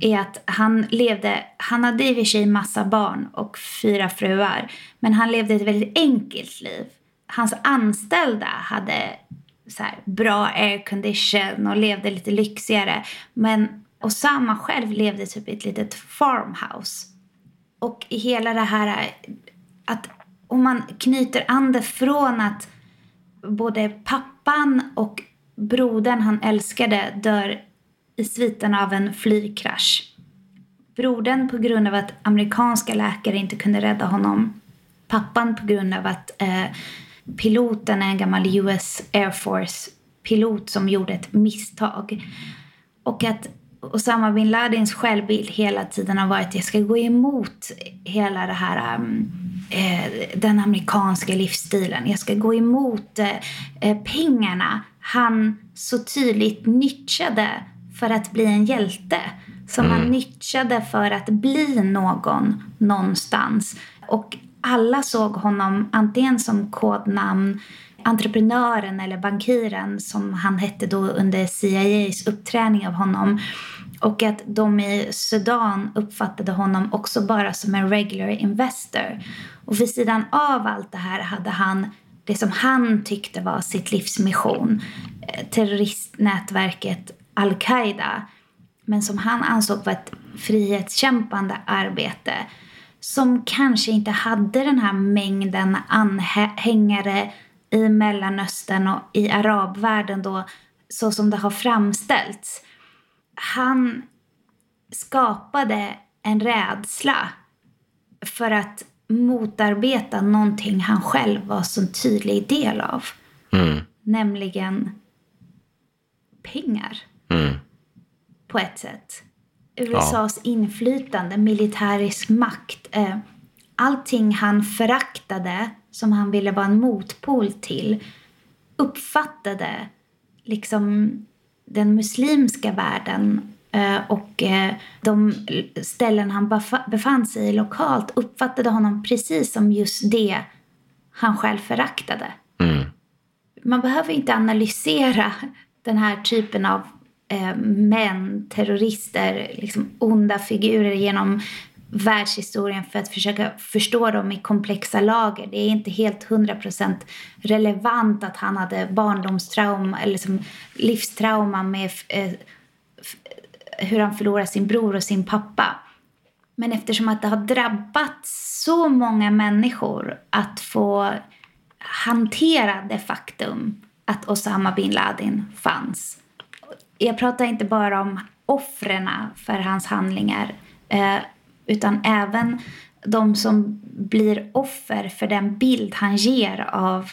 Är att han levde, han hade i och för sig massa barn och fyra fruar, men han levde ett väldigt enkelt liv. Hans anställda hade så här, bra aircondition och levde lite lyxigare. Men Osama själv levde typ i ett litet farmhouse. Och i hela det här att om man knyter an det från att både pappan och brodern han älskade dör i sviten av en flygkrasch. Brodern på grund av att amerikanska läkare inte kunde rädda honom. Pappan på grund av att eh, piloten är en gammal US Air Force pilot som gjorde ett misstag. Och att Osama bin Ladins självbild hela tiden har varit att jag ska gå emot hela det här um, eh, den amerikanska livsstilen. Jag ska gå emot eh, eh, pengarna han så tydligt nyttjade för att bli en hjälte. Som han nyttjade för att bli någon någonstans. Och alla såg honom antingen som kodnamn entreprenören eller bankiren som han hette då under CIAs uppträning av honom. Och att de i Sudan uppfattade honom också bara som en regular investor. Och vid sidan av allt det här hade han det som han tyckte var sitt livs mission. Eh, terroristnätverket al-Qaida men som han ansåg var ett frihetskämpande arbete som kanske inte hade den här mängden anhängare i Mellanöstern och i arabvärlden då, så som det har framställts. Han skapade en rädsla för att motarbeta någonting han själv var så tydlig del av. Mm. Nämligen pengar. Mm. På ett sätt. USAs ja. inflytande, militärisk makt. Eh, allting han föraktade, som han ville vara en motpol till, uppfattade liksom den muslimska världen eh, och eh, de ställen han befann sig i lokalt uppfattade honom precis som just det han själv föraktade. Mm. Man behöver inte analysera den här typen av eh, män, terrorister, liksom onda figurer genom världshistorien för att försöka förstå dem i komplexa lager. Det är inte helt hundra procent relevant att han hade barndomstrauma eller som livstrauma med eh, eh, hur han förlorade sin bror och sin pappa. Men eftersom att det har drabbat så många människor att få hantera det faktum att Osama bin Laden fanns jag pratar inte bara om offren för hans handlingar eh, utan även de som blir offer för den bild han ger av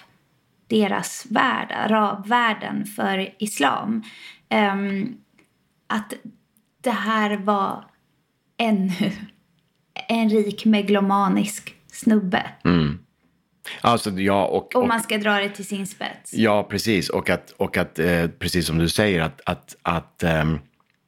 deras värld, arabvärlden för islam. Eh, att det här var ännu [laughs] en rik megalomanisk snubbe. Mm. Alltså, ja, och, Om man ska dra det till sin spets. Ja, precis. Och att, och att eh, precis som du säger, att, att, att eh,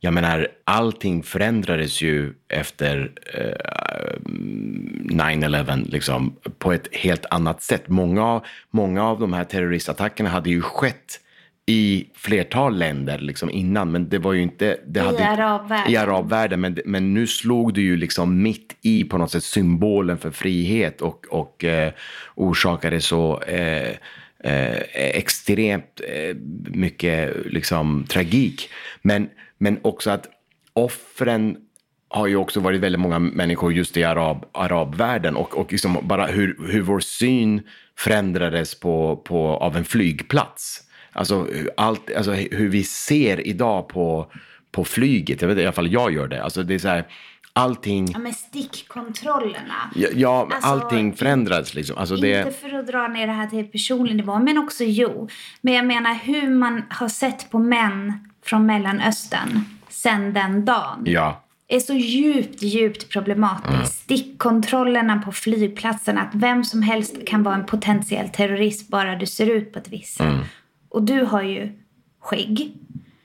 jag menar, allting förändrades ju efter eh, 9-11 liksom, på ett helt annat sätt. Många, många av de här terroristattackerna hade ju skett i flertal länder liksom innan, men det var ju inte... Det I hade, arabvärlden. I arabvärlden, men, men nu slog det ju liksom mitt i på något sätt symbolen för frihet och, och eh, orsakade så eh, eh, extremt eh, mycket liksom, tragik. Men, men också att offren har ju också varit väldigt många människor just i arab, arabvärlden och, och liksom bara hur, hur vår syn förändrades på, på, av en flygplats. Alltså, allt, alltså hur vi ser idag på, på flyget. Jag vet i alla fall jag gör det. Alltså det är så här, allting... Ja, med stickkontrollerna. Ja, ja alltså, allting förändrats liksom. Alltså inte det... för att dra ner det här till personlig nivå, men också jo. Men jag menar hur man har sett på män från Mellanöstern sen den dagen. Ja. är så djupt, djupt problematiskt. Mm. Stickkontrollerna på flygplatsen, att vem som helst kan vara en potentiell terrorist bara du ser ut på ett visst sätt. Mm. Och du har ju skägg.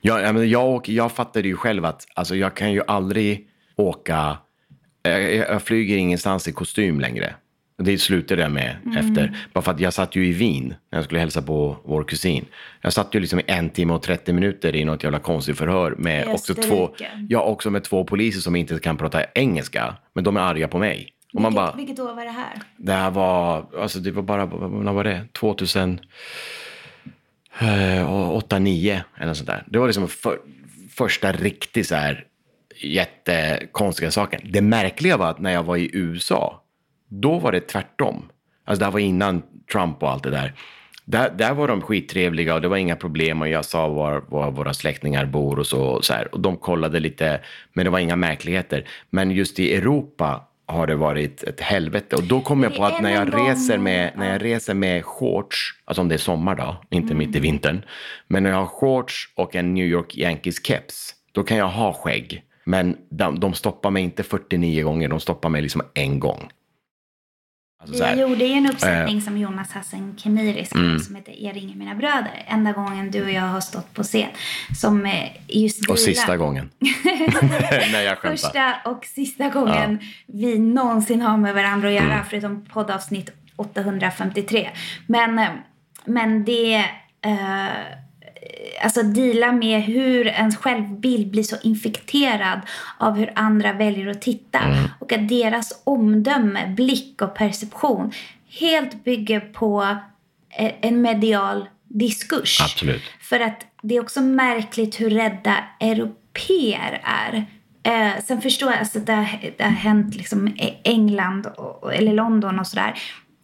Ja, jag, och, jag fattade ju själv att alltså, jag kan ju aldrig åka... Jag, jag flyger ingenstans i kostym längre. Det slutade jag med mm. efter. Bara för att jag satt ju i Wien när jag skulle hälsa på vår kusin. Jag satt ju liksom i en timme och 30 minuter i något jävla konstigt förhör med också två, ja, också med två poliser som inte kan prata engelska. Men de är arga på mig. Och vilket, man bara, vilket år var det här? Det här var, alltså det var bara, vad var det? 2000 eh, 8, 9 eller sånt där. Det var liksom för, första riktigt så här jättekonstiga saken. Det märkliga var att när jag var i USA, då var det tvärtom. Alltså det här var innan Trump och allt det där. Där, där var de skittrevliga och det var inga problem och jag sa var, var våra släktingar bor och så, och så här. Och de kollade lite, men det var inga märkligheter. Men just i Europa har det varit ett helvete. Och då kom jag på att när jag, reser med, när jag reser med shorts, alltså om det är sommar då, inte mm. mitt i vintern. Men när jag har shorts och en New York Yankees keps, då kan jag ha skägg. Men de, de stoppar mig inte 49 gånger, de stoppar mig liksom en gång. Alltså jag gjorde ju en uppsättning äh, som Jonas Hassen Kemiri skrev mm. som heter Er ringer mina bröder. Enda gången du och jag har stått på scen. Som just Och sista gången. [laughs] Nej, jag skämtar. Första och sista gången ja. vi någonsin har med varandra att göra. Mm. Förutom poddavsnitt 853. Men, men det... Uh, alltså deala med hur ens självbild blir så infekterad av hur andra väljer att titta. Mm. Och att deras omdöme, blick och perception helt bygger på e- en medial diskurs. Absolut. För att det är också märkligt hur rädda europeer är. Eh, sen förstår jag alltså det har, det har hänt liksom i England och, eller London och sådär.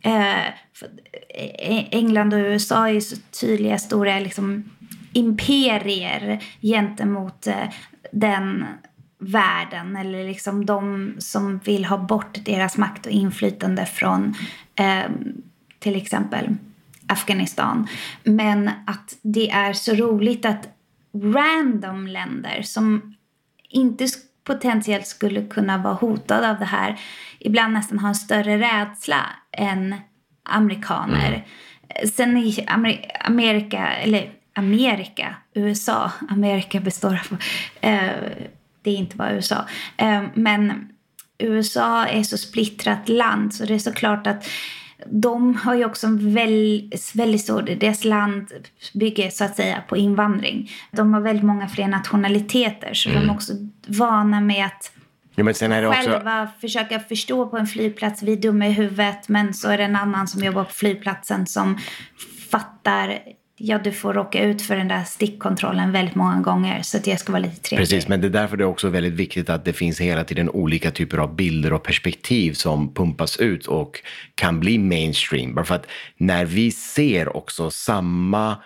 Eh, eh, England och USA är ju så tydliga stora liksom, imperier gentemot eh, den världen eller liksom de som vill ha bort deras makt och inflytande från eh, till exempel Afghanistan. Men att det är så roligt att random länder som inte potentiellt skulle kunna vara hotade av det här ibland nästan har en större rädsla än amerikaner. Mm. Sen i Amerika, eller Amerika, USA, Amerika består av, eh, det är inte bara USA, eh, men USA är så splittrat land så det är såklart att de har ju också en väldigt, väldigt stor, deras land bygger så att säga på invandring. De har väldigt många fler nationaliteter så mm. de är också vana med att Ja, men sen är det själva också... försöka förstå på en flygplats, vi är dumma i huvudet, men så är det en annan som jobbar på flygplatsen som fattar ja, du får råka ut för den där stickkontrollen väldigt många gånger. Så att det ska vara lite trevligt. Precis, men det är därför det är också väldigt viktigt att det finns hela tiden olika typer av bilder och perspektiv som pumpas ut och kan bli mainstream. Bara för att när vi ser också samma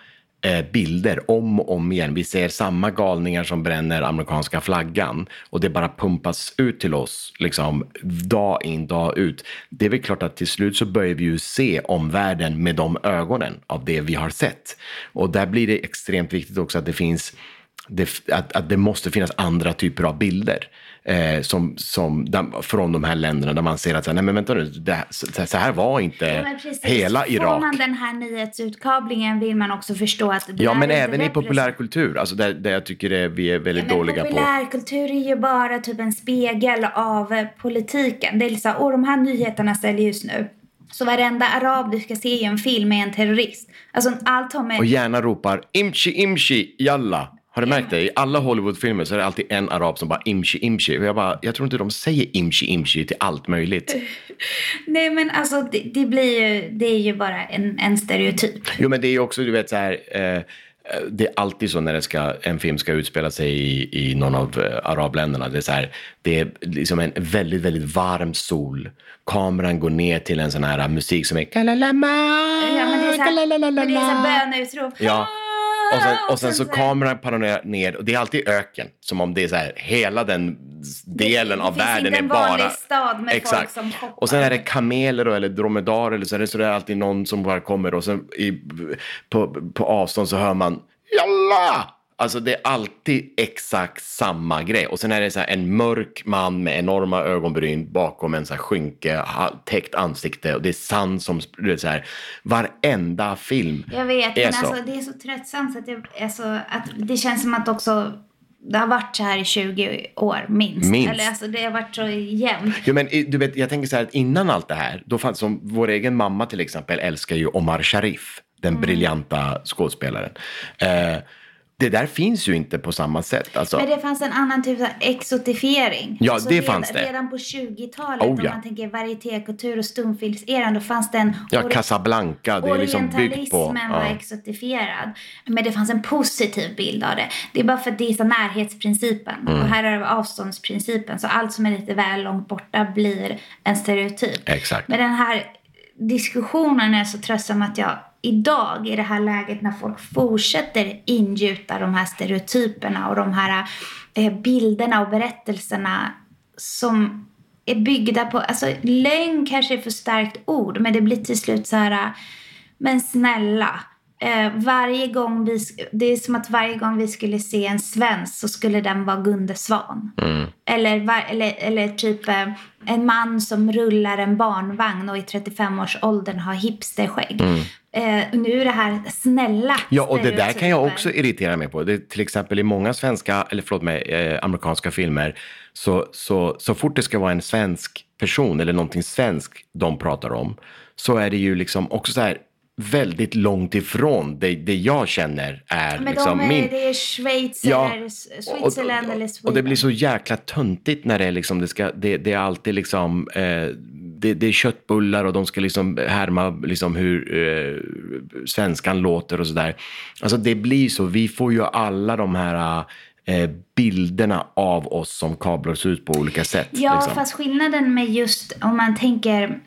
Eh, bilder om och om igen. Vi ser samma galningar som bränner amerikanska flaggan och det bara pumpas ut till oss liksom dag in, dag ut. Det är väl klart att till slut så börjar vi ju se omvärlden med de ögonen av det vi har sett. Och där blir det extremt viktigt också att det finns det, att, att det måste finnas andra typer av bilder eh, som, som, där, från de här länderna där man ser att nej men vänta nu, det, så, så, här var inte ja, hela Irak. Får man den här nyhetsutkablingen vill man också förstå att det Ja, men även i populärkultur, alltså där, där jag tycker det, vi är väldigt ja, dåliga populärkultur på. Populärkultur är ju bara typ en spegel av politiken. Det är liksom, och de här nyheterna ställer just nu. Så varenda arab du ska se i en film är en terrorist. Alltså allt har med... Och gärna ropar imchi imchi jalla. Har du märkt det? I alla Hollywoodfilmer så är det alltid en arab som bara imchi imchi. Och jag, bara, jag tror inte de säger imchi imchi till allt möjligt. [laughs] Nej men alltså det, det, blir ju, det är ju bara en, en stereotyp. Jo men det är ju också, du vet så här. Eh, det är alltid så när det ska, en film ska utspela sig i, i någon av uh, arabländerna. Det är, så här, det är liksom en väldigt, väldigt varm sol. Kameran går ner till en sån här musik som är... Ja, men det är så här, men det är så böneutrop. Ja. Och sen, och sen så kameran panorerar ner och det är alltid öken. Som om det är så här, hela den delen det, av det världen är bara... Det finns inte en vanlig stad med Exakt. folk som hoppar. Och sen är det kameler eller dromedarer eller så är det, så är det alltid någon som bara kommer och sen i, på, på avstånd så hör man Jalla! Alltså det är alltid exakt samma grej. Och sen är det så en mörk man med enorma ögonbryn bakom en så här skynke, täckt ansikte. Och det är sand som... Det är så här, varenda film Jag vet, men så. Alltså, det är så tröttsamt. Så att, jag, alltså, att det känns som att också det har varit så här i 20 år minst. minst. Eller alltså det har varit så jämnt. Jo, men du vet, jag tänker så här att innan allt det här, då fanns som vår egen mamma till exempel älskar ju Omar Sharif, den mm. briljanta skådespelaren. Eh, det där finns ju inte på samma sätt. Alltså. Men det fanns en annan typ av exotifiering. Ja, alltså det redan, fanns det. Redan på 20-talet, oh, ja. om man tänker varietékultur och stumfilmseran, då fanns det en... Ja, Casablanca, det är liksom byggt på... Orientalismen var exotifierad. Men det fanns en positiv bild av det. Det är bara för att det är så närhetsprincipen. Mm. Och här är det avståndsprincipen. Så allt som är lite väl långt borta blir en stereotyp. Exakt. Men den här diskussionen är så tröttsam att jag idag i det här läget när folk fortsätter ingjuta de här stereotyperna och de här eh, bilderna och berättelserna som är byggda på, alltså lögn kanske är för starkt ord men det blir till slut så här, men snälla, eh, varje gång vi, det är som att varje gång vi skulle se en svensk så skulle den vara Gunde Svan. Mm. Eller, eller, eller typ eh, en man som rullar en barnvagn och i 35-årsåldern har hipsterskägg. Mm. Eh, nu är det här snälla Ja, och det där kan jag också irritera mig på. Det, till exempel i många svenska, eller förlåt mig, eh, amerikanska filmer, så, så, så fort det ska vara en svensk person eller någonting svenskt de pratar om, så är det ju liksom också så här, väldigt långt ifrån det, det jag känner är Men liksom de är, min... Det är Schweiz ja, eller Switzerland eller Sweden. Och det blir så jäkla töntigt när det är liksom, det, ska, det, det är alltid liksom eh, det, det är köttbullar och de ska liksom härma liksom hur eh, svenskan låter och sådär. Alltså det blir så, vi får ju alla de här eh, bilderna av oss som kablar oss ut på olika sätt. Ja, liksom. fast skillnaden med just om man tänker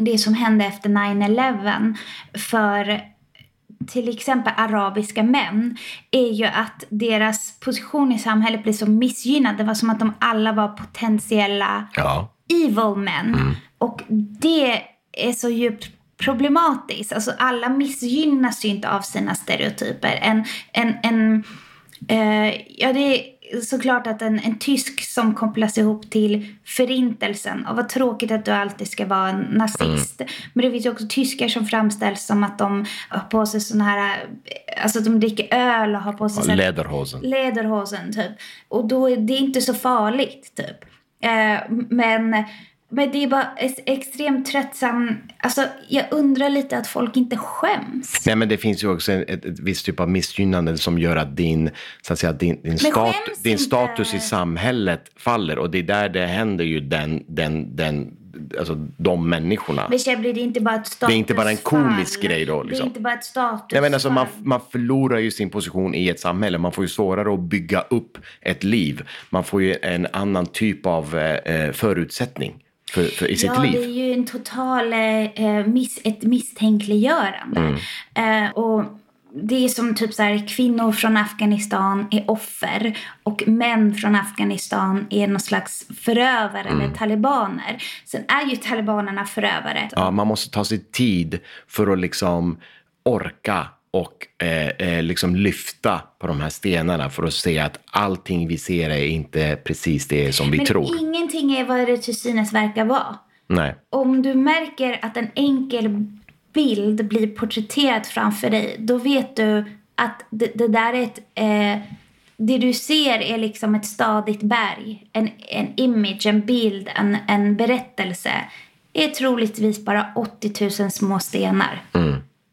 det som hände efter 9-11 för till exempel arabiska män är ju att deras position i samhället blev så missgynnad. Det var som att de alla var potentiella Ja. evil men. Och det är så djupt problematiskt. Alltså alla missgynnas ju inte av sina stereotyper. En, en, en, eh, ja, det är såklart att en, en tysk som kopplas ihop till förintelsen. Och vad tråkigt att du alltid ska vara en nazist. Men det finns ju också tyskar som framställs som att de har på sig såna här, alltså att de dricker öl och har på sig Ja, Lederhosen. Lederhosen typ. Och då är det inte så farligt typ. Eh, men, men det är bara ex- extremt tröttsam. Alltså jag undrar lite att folk inte skäms. Nej, men det finns ju också ett, ett, ett visst typ av missgynnande som gör att din, så att säga, din, din, stat, din status i samhället faller. Och det är där det händer ju den, den, den, alltså de människorna. Men det är inte bara ett statusfall. Det är inte bara en komisk grej då, Det är liksom. inte bara ett statusfall. Jag menar, alltså, man, man förlorar ju sin position i ett samhälle. Man får ju svårare att bygga upp ett liv. Man får ju en annan typ av eh, eh, förutsättning för, för, i sitt ja, liv. det är ju en total eh, miss, ett misstänkliggörande. Mm. Eh, och det är som typ så här, kvinnor från Afghanistan är offer och män från Afghanistan är någon slags förövare Mm. eller talibaner. Sen är ju talibanerna förövare. Ja, man måste ta sig tid för att liksom orka och eh, eh, liksom lyfta på de här stenarna för att se att allting vi ser är inte precis det som vi Men tror. ingenting är vad det till synes verkar vara. Nej. Om du märker att en enkel bild blir porträtterad framför dig, då vet du att det, det där är ett... Eh, det du ser är liksom ett stadigt berg. En, en image, en bild, en, en berättelse. är troligtvis bara 80 000 små stenar.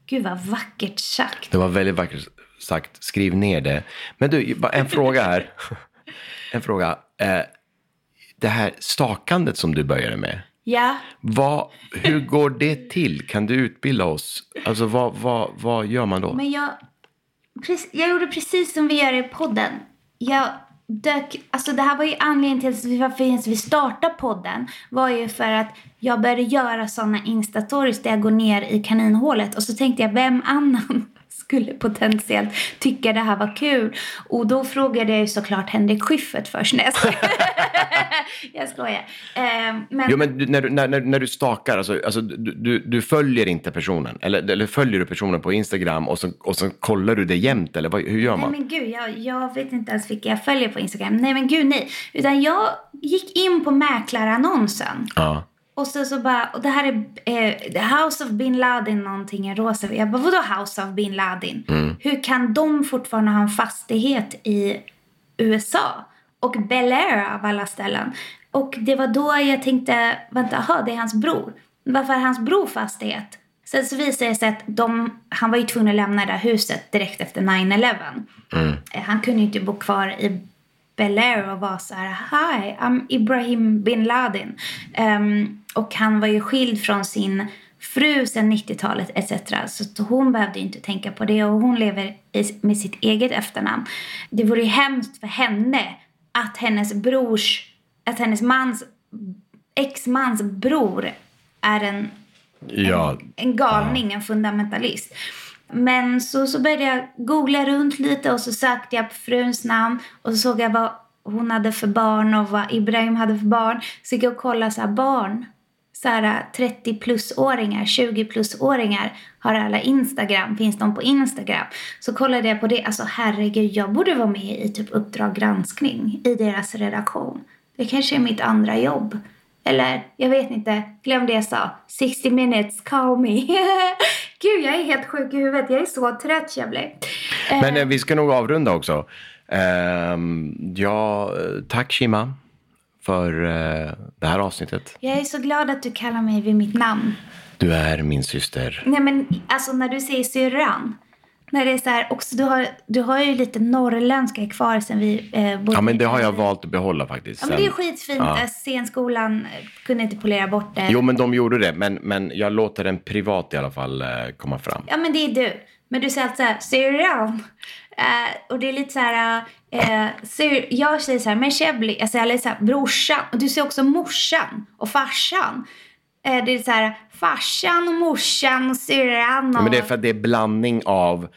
Gud vad vackert sagt. Det var väldigt vackert sagt. Skriv ner det. Men du, en fråga här. [laughs] En fråga. Eh, det här stakandet som du började med. Ja, Vad, hur går det till? Kan du utbilda oss? Alltså vad, vad, vad gör man då? men jag, jag gjorde precis som vi gör i podden. Jag dök, alltså det här var ju anledningen till vi- varför ens vi startade podden. Var ju för att jag började göra sådana instastories där jag går ner i kaninhålet. Och så tänkte jag, vem annan skulle potentiellt tycka det här var kul? Och då frågade jag ju såklart Henrik Schyffert först. Nej, jag skojar. [laughs] Eh, men, Jo, men du, när, du, när, när, du stakar, alltså, alltså, du, du, du följer inte personen? Eller, eller följer du personen på Instagram och så, och så kollar du det jämt? Eller vad, hur gör Nej man? men gud, jag, jag vet inte ens vilka jag följer på Instagram. Nej men gud nej. Utan jag gick in på mäklarannonsen. Ja. Och så, så bara, och det här är eh, House of Bin Laden någonting i rosa. Jag bara, vadå House of Bin Laden? Hur kan de fortfarande ha en fastighet i USA? Och Bel Air av alla ställen. Och det var då jag tänkte, vänta, aha, det är hans bror. Varför är hans bror fastighet? Sen så visade det sig att de, han var ju tvungen att lämna det här huset direkt efter 9-11. Eh, Han kunde ju inte bo kvar i Bel Air och var så här Hi, I'm Ibrahim bin Laden. Ehm, och han var ju skild från sin fru sedan 90-talet etc. Så hon behövde ju inte tänka på det och hon lever i, med sitt eget efternamn. Det vore ju hemskt för henne att hennes brors, att hennes mans, ex-mans bror är en Ja, en galning, en fundamentalist. Men så, så började jag googla runt lite och så sökte jag på fruns namn och så såg jag vad hon hade för barn och vad Ibrahim hade för barn. Så gick jag och kollade så här, barn. Så här 30 plus-åringar, 20 plus-åringar har alla Instagram, finns de på Instagram? Så kollade jag på det, alltså herregud, jag borde vara med i typ Uppdrag granskning i deras redaktion. Det kanske är mitt andra jobb. Eller, jag vet inte. Glöm det jag sa. 60 minutes, call me. [laughs] Gud, jag är helt sjuk i huvudet. Jag är så trött, jag blir. Eh, men eh, vi ska nog avrunda också. Ehm, ja, eh, tack Shima för eh, det här avsnittet. jag är så glad att du kallar mig vid mitt namn. Du är min syster. Nej, men alltså när du säger syrran. När det är så här, också, du, har, du har ju lite norrländska kvar sen vi eh, bodde Ja, men det har jag valt att behålla faktiskt. Ja, men det är skitfint. Ja. Ja. Scenskolan eh, kunde inte polera bort det. Jo, men de gjorde det. Men, men jag låter den privat i alla fall eh, komma fram. Ja, men det är du. Men du säger alltid så här, syrran. Eh, och det är lite så här, eh, syr, jag säger så här, men Chebli, jag säger lite så här, brorsan. Och du säger också morsan och farsan. Eh, det är så här, farsan och morsan och syrran och... Men det är för att det är blandning av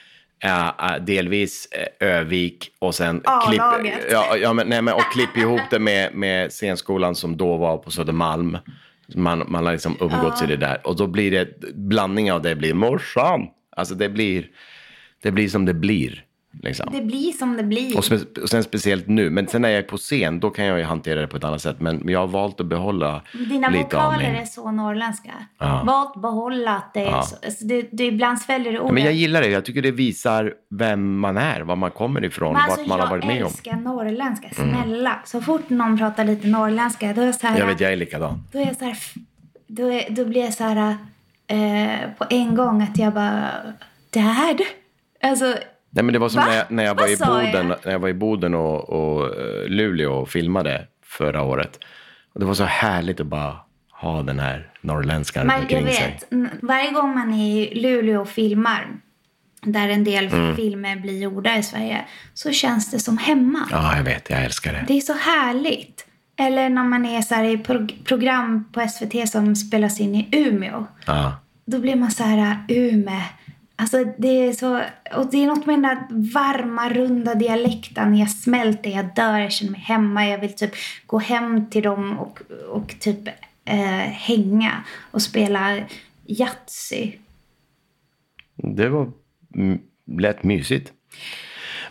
eh, delvis eh, Övik och sen klipp, ja, ja, men, nej, men, och klipp ihop det med, med scenskolan som då var på Södermalm. Man, man har liksom umgåtts i det där. Och då blir det, blandning av det blir morsan. Alltså det blir, det blir som det blir. Liksom. Det blir som det blir. Och, spe, och sen speciellt nu. Men sen när jag är på scen, då kan jag ju hantera det på ett annat sätt. Men jag har valt att behålla Dina lite av vokaler min... är så norrländska. Ja. Valt behålla att det är Ja. så. Alltså det, det ibland sväljer du ordet. Men jag gillar det. Jag tycker det visar vem man är, var man kommer ifrån, Men alltså, vart man har varit med Jag om. älskar norrländska. Snälla. Så fort någon pratar lite norrländska, då är jag så här... Jag vet, jag är likadan. Då är jag så här... Då, är, då blir jag så här... Eh, på en gång att jag bara... Dad? Alltså... Nej, men det var som Va? när jag, när jag var Vad i Boden, jag? när jag var i Boden och, och eh, Luleå och filmade förra året. Och det var så härligt att bara ha den här norrländskan Man, jag omkring sig. vet, n- varje gång man är i Luleå och filmar, där en del Mm. filmer blir gjorda i Sverige, så känns det som hemma. Ja, jag vet. Jag älskar det. Det är så härligt. Eller när man är så i prog- program på SVT som spelas in i Umeå. Ja. Då blir man så här, Ume. Alltså det är så, och det är något med den där varma, runda dialekten. Jag smälter, jag dör, jag känner mig hemma. Jag vill typ gå hem till dem och, och typ eh, hänga och spela Yatzy. Det var lätt mysigt.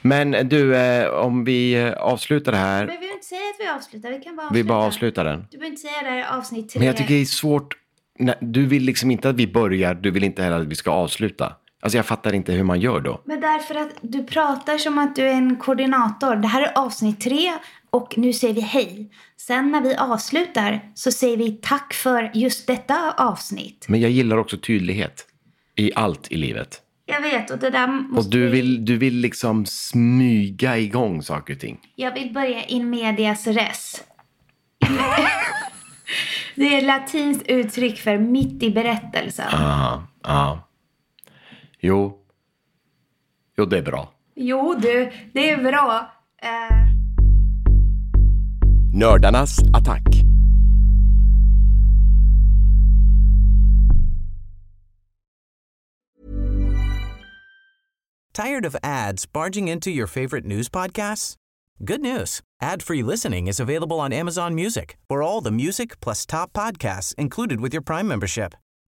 Men du, eh, om vi eh, avslutar det här. Men vi behöver inte säga att vi avslutar, vi kan bara avsluta. Vi bara avslutar den. Du behöver inte säga det här avsnitt tre. Men jag tycker det är svårt. Nej, Du vill liksom inte att vi börjar, du vill inte heller att vi ska avsluta. Alltså jag fattar inte hur man gör då. Men därför att du pratar som att du är en koordinator. Det här är avsnitt tre och nu säger vi hej. Sen när vi avslutar så säger vi tack för just detta avsnitt. Men jag gillar också tydlighet i allt i livet. Jag vet och det där måste Och du vi- vill, du vill liksom smyga igång saker och ting. Jag vill börja in medias res. [laughs] det är ett latinskt uttryck för mitt i berättelsen. Ja, ja. Jo. Jo, det är bra. Jo du, det är bra. Eh, Nördarnas attack. Tired of ads barging into your favorite news podcasts? Good news. Ad-free listening is available on Amazon Music for all the music plus top podcasts included with your Prime membership.